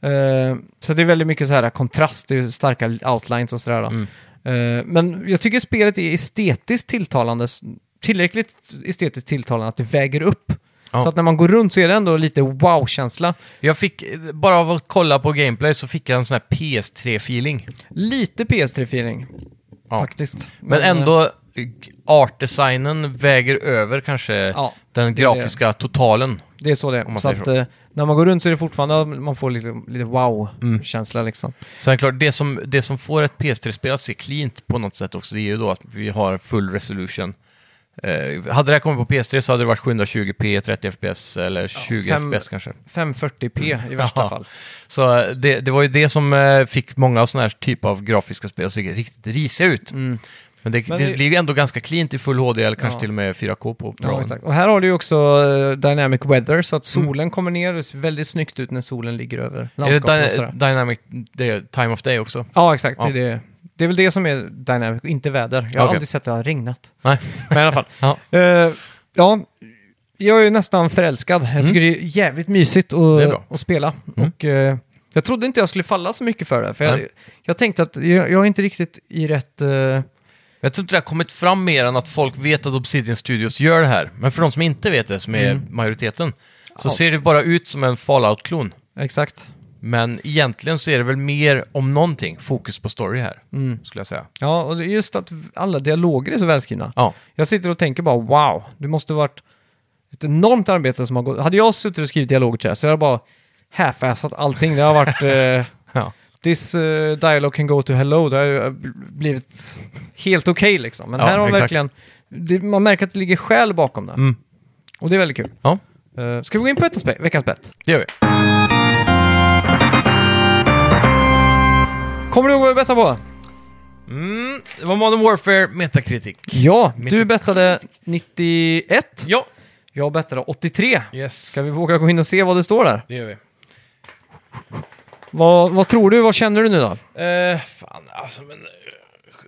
Eh, så det är väldigt mycket så här kontrast, det är starka outlines och sådär. då. Mm. Eh, men jag tycker spelet är estetiskt tilltalande, tillräckligt estetiskt tilltalande att det väger upp. Ja. Så att när man går runt så är det ändå lite wow-känsla. Jag fick, bara av att kolla på gameplay så fick jag en sån här PS3-feeling. Lite PS3-feeling, Ja. faktiskt. Men eh, ändå, eh, artdesignen väger över kanske Ja, den det grafiska totalen. det är så det är. Så att så. eh, när man går runt så är det fortfarande, man får lite, lite wow-känsla liksom. Sen är det klart, det som, det som får ett PS3-spel att se cleant på något sätt också, det är ju då att vi har full resolution. Eh, hade det här kommit på PS3 så hade det varit 720p, 30 fps eller 20 fem- fps kanske. 540p i värsta Ja. fall. Så eh, det, det var ju det som eh, fick många sådana här typ av grafiska spel att se riktigt risiga ut. Mm. Men det, Men det, det- blir ju ändå ganska cleant i full HD eller kanske Ja. till och med 4K på Ja, Pro. exakt. Och här har du ju också eh, Dynamic Weather, så att Mm. solen kommer ner. Det ser väldigt snyggt ut när solen ligger över är det landskapet och sådär. Dynamic det är Time of Day också? Ja, exakt. Ja. Det, är det. det är väl det som är Dynamic, inte väder. Jag har Okej. aldrig sett det ha regnat. Nej. Men i alla fall. Ja. Eh, ja, jag är ju nästan förälskad. Jag tycker det är jävligt mysigt Mm. Att, att spela. Mm. Och, eh, jag trodde inte jag skulle falla så mycket för det. För jag, jag tänkte att jag, jag är inte riktigt i rätt... Jag tror inte det har kommit fram mer än att folk vet att Obsidian Studios gör det här. Men för de som inte vet det, som är Mm. majoriteten, så Ja. ser det bara ut som en Fallout-klon. exakt. Men egentligen så är det väl mer, om någonting, fokus på story här, Mm. skulle jag säga. Ja, och det är just att alla dialoger är så välskrivna. Ja, Jag sitter och tänker bara wow, det måste varit ett enormt arbete som har gått. Hade jag suttit och skrivit dialoger till det här så hade jag bara half-assat allting. Det har varit eh, ja. This uh, dialogue can go to hello. Det har ju blivit helt okej liksom. Men Ja, här har man exakt. verkligen, det, man märker att det ligger själ bakom det. Mm. Och det är väldigt kul. ja, Uh, ska vi gå in på veckans bet? Veckans bet? det gör vi. Kommer du ihåg vad vi bettade på? Mm, det var Modern Warfare Metacritic. Ja, Mitt du bettade 91. Ja, Jag bettade 83. yes. Ska vi våga gå in och se vad det står där? Det gör vi. Vad, vad tror du? Vad känner du nu då? Eh, fan, alltså, men, eh,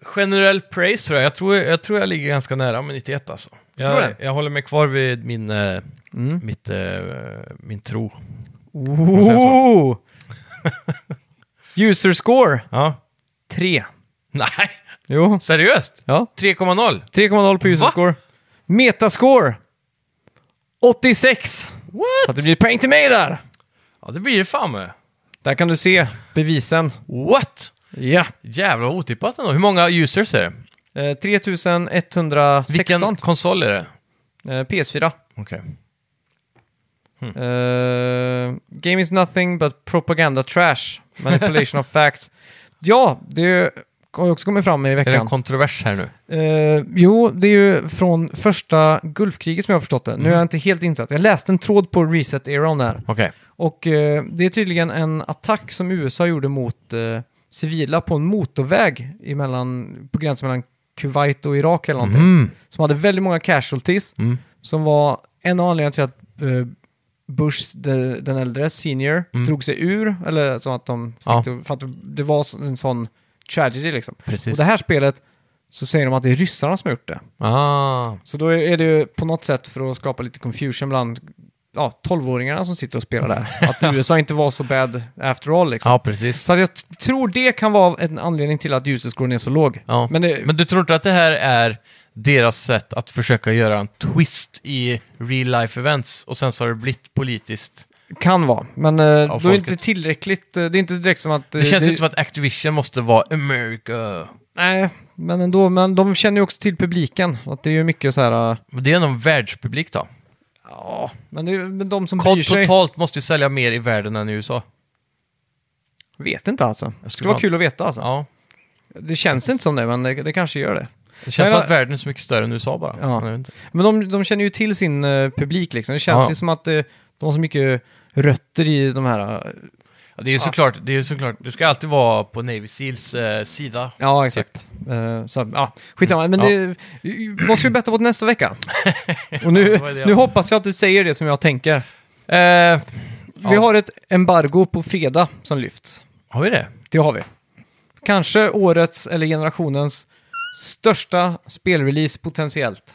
generell praise tror jag. Jag tror jag, tror jag ligger ganska nära med 91 alltså. Jag, jag håller mig kvar vid min, eh, Mm. mitt, eh, min tro. Oh! User score Ja. 3. Nej, Jo. seriöst? Ja. 3,0? 3,0 på user Va? score. Metascore 86. What? Så att det blir poäng till mig där. Ja, det blir det fan med. Där kan du se bevisen. What? Ja. Jävlar vad otippat ändå. Hur många users är det? Eh, 3116. Vilken konsol är det? Eh, PS4. Okej. Eh, game is nothing but propaganda trash. Manipulation of facts. Ja, det har också kommit fram i Är det veckan. en kontrovers här nu? Eh, jo, det är ju från första Gulfkriget som jag har förstått det. Nu är jag inte helt insatt. Jag läste en tråd på Reset Era om det här. Okej. Och eh, det är tydligen en attack som USA gjorde mot eh, civila på en motorväg emellan, på gränsen mellan Kuwait och Irak eller någonting. Mm. Som hade väldigt många casualties. Mm. Som var en av anledningarna till att eh, Bush, de, den äldre, senior, Mm. drog sig ur. Eller så att de Ja. för att det var en sån tragedy liksom. Precis. Och det här spelet så säger de att det är ryssarna som har gjort det. Ah. Så då är det ju på något sätt för att skapa lite confusion bland ja, 12-åringarna som sitter och spelar där. Att USA inte var så bad after all liksom. Ja, precis. Så jag tror det kan vara en anledning till att user-scoren är så låg. Ja. Men det Men du tror inte att det här är deras sätt att försöka göra en twist i real life events och sen så har det blivit politiskt? Kan vara. Men eh, då är det folket. inte tillräckligt. eh, det är inte direkt som att... eh, Det känns ju inte som att Activision måste vara America. Nej, men ändå. Men de känner ju också till publiken. Att det är ju mycket så här... eh, Men det är någon världspublik då. Ja, men det är men de som bryr COD sig. totalt måste ju sälja mer i världen än i USA. Vet inte alltså. Det skulle skulle vara fan- kul att veta alltså. Ja. Det känns inte som det, men det, det kanske gör det. Det känns Men- som att världen är så mycket större än USA bara. Ja. Jag vet inte. Men de, de känner ju till sin eh, publik liksom. Det känns Ja. ju som att eh, de har så mycket rötter i de här... eh, Ja, det är ju såklart, det är ju såklart, det ska alltid vara på Navy Seals eh, sida. Ja, exakt. Eh, så, ja, skitsamma. Men det, vad ska vi betta på till nästa vecka? Och nu, det? nu hoppas jag att du säger det som jag tänker. Eh, Vi har ett embargo på fredag som lyfts. har vi det? Det har vi. Kanske årets eller generationens största spelrelease potentiellt.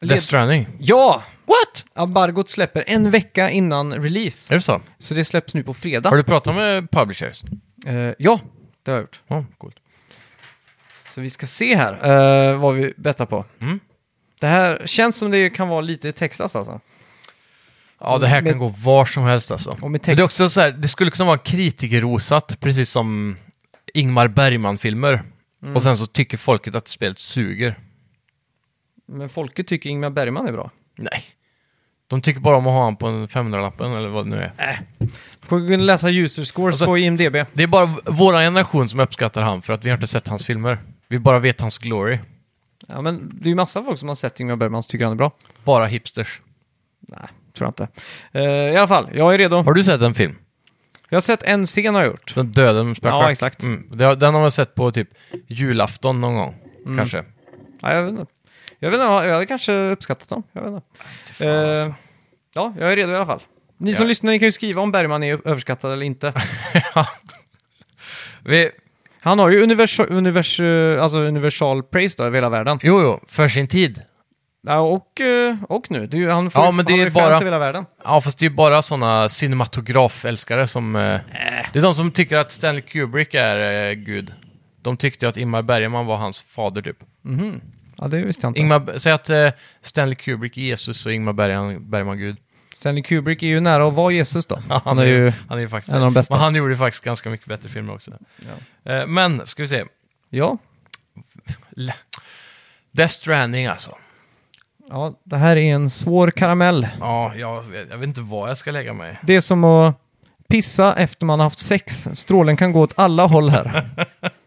Death Stranding? Ja! What? Embargot släpper en vecka innan release. Är det så? Så det släpps nu på fredag. Har du pratat med publishers? Eh, ja, det har jag gjort. Ja, coolt. Så vi ska se här eh, vad vi bettar på. Mm. Det här känns som det kan vara lite Texas alltså. Ja, det här Med- kan gå var som helst alltså. Och med Men text. det är också så här, det skulle kunna vara kritikerrosat, precis som Ingmar Bergman-filmer. Mm. Och sen så tycker folket att spelet suger. Men folket tycker Ingmar Bergman är bra. Nej. De tycker bara om att ha honom på en 500-lappen eller vad det nu är. Får kunna läsa user scores Alltså- på IMDB. Det är bara v- våran generation som uppskattar han för att vi har inte sett hans filmer. Vi bara vet hans glory. Ja, men det är ju massa folk som har sett Ingmar Bergman som tycker han är bra. Bara hipsters. Nej, tror jag inte. Eh, I alla fall, jag är redo. Har du sett en film? Jag har sett en scen har jag gjort. Den döden spökar. Ja, exakt. Mm. Den har man sett på typ julafton någon gång. Kanske. Ja, jag vet inte. Jag vet inte, jag hade kanske uppskattat dem. Jag vet inte. Fan, alltså. Eh, ja, jag är redo i alla fall. Ni som Ja. lyssnar ni kan ju skriva om Bergman är överskattad eller inte. Vi, Han har ju univers, univers, eh, alltså universal praise då över hela världen. jo, jo, för sin tid. Ja, och, eh, och nu. Det är ju, han får, Ja, men det han är har ju fans bara- över hela världen. Ja, fast det är ju bara sådana cinematografälskare som... Eh, Äh. Det är de som tycker att Stanley Kubrick är eh, gud. De tyckte ju att Ingmar Bergman var hans fader typ. Ja, det visste jag inte. Ingmar, säg att eh, Stanley Kubrick är Jesus och Ingmar Bergman, Bergman gud. Stanley Kubrick är ju nära att vara Jesus då. Ja, Han är ju... han är ju faktiskt en av de bästa. Men han gjorde faktiskt ganska mycket bättre filmer också. Eh, men, ska vi se. Ja. Death Stranding alltså. ja, det här är en svår karamell. Ja, jag, vet- jag vet inte vad jag ska lägga mig. Det är som att pissa efter man har haft sex. Strålen kan gå åt alla håll här.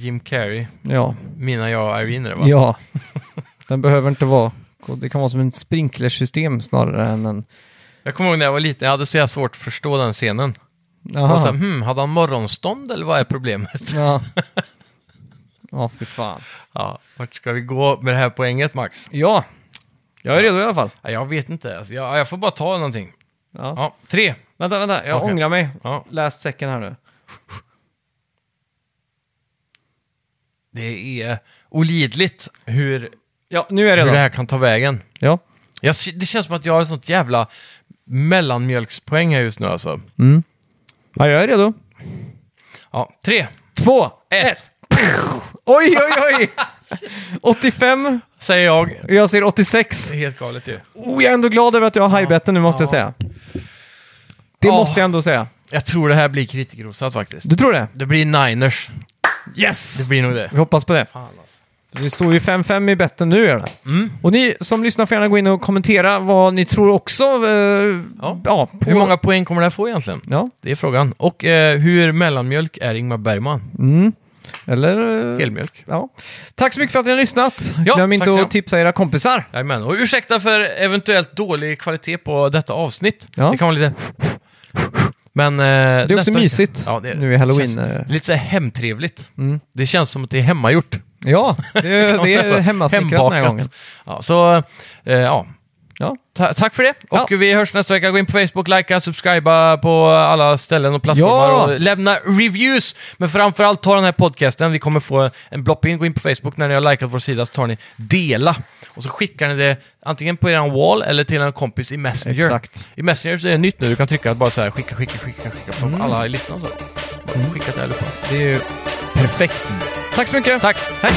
Jim Carrey, Ja, Mina, jag och Irene det va? ja. Den behöver inte vara... Det kan vara som en sprinklersystem snarare än en... Jag kommer ihåg när jag var liten, jag hade så jävla svårt att förstå den scenen. Jaha. Och så, hmm, hade han morgonstånd eller vad är problemet? Ja. Ja, fy fan. Ja, vart ska vi gå med det här poänget Max? Ja, jag är redo i alla fall. Ja, jag vet inte, alltså, jag, jag får bara ta någonting. Ja. Ja, tre, Vänta, vänta. Jag Okej. ångrar mig. Ja. Last second här nu. Det är olidligt hur, Ja, nu är jag hur redo. det här kan ta vägen. Ja. Jag, det känns som att jag har ett sånt jävla mellanmjölkspoäng här just nu alltså. Mm. ja, jag är redo. Ja, tre, Två, ett, Oj, oj, oj! 85. säger jag. Jag säger 86. Det är helt galet ju. Oh, jag är ändå glad över att jag har highbetten nu, måste jag säga. Det Ja. måste jag ändå säga. Jag tror det här blir kritikerrosat faktiskt. Du tror det? Det blir Niners. Yes! Det blir nog det. Vi hoppas på det. Fan alltså. Det står ju 5-5 i betten nu. Gör det. Mm. Och ni som lyssnar får gärna gå in och kommentera vad ni tror också. Eh, Ja. ja, på, Hur många poäng kommer det här få egentligen? Ja. Det är frågan. Och eh, hur mellanmjölk är Ingmar Bergman? Mm. Eller... eh, Helmjölk. Ja. Tack så mycket för att ni har lyssnat. Ja, Glöm inte att tipsa era kompisar. Jajamän. Och ursäkta för eventuellt dålig kvalitet på detta avsnitt. Ja. Det kan vara lite... Men... Eh, Det är också mysigt Ja, det nu i halloween. Känns, eh. lite så här hemtrevligt. Mm. Det känns som att det är hemmagjort. Ja, det, det är hemmasnickrat den här gången. Ja, så, eh, ja. Ja. Ta- tack för det. Och Ja. vi hörs nästa vecka. Gå in på Facebook, likea, subscriba på alla ställen och plattformar Ja. och lämna reviews. Men framförallt ta den här podcasten. Vi kommer få en blopp-in. Gå in på Facebook när ni har likat vår sida så tar ni dela. Och så skickar ni det antingen på er wall eller till en kompis i Messenger. Exakt. I Messenger så är det nytt nu. Du kan trycka att bara så här skicka, skicka, skicka, skicka på Mm. alla i listan. Så. Bara Skicka till allihopa. Det är ju perfekt. Tack så mycket. Tack! Hej.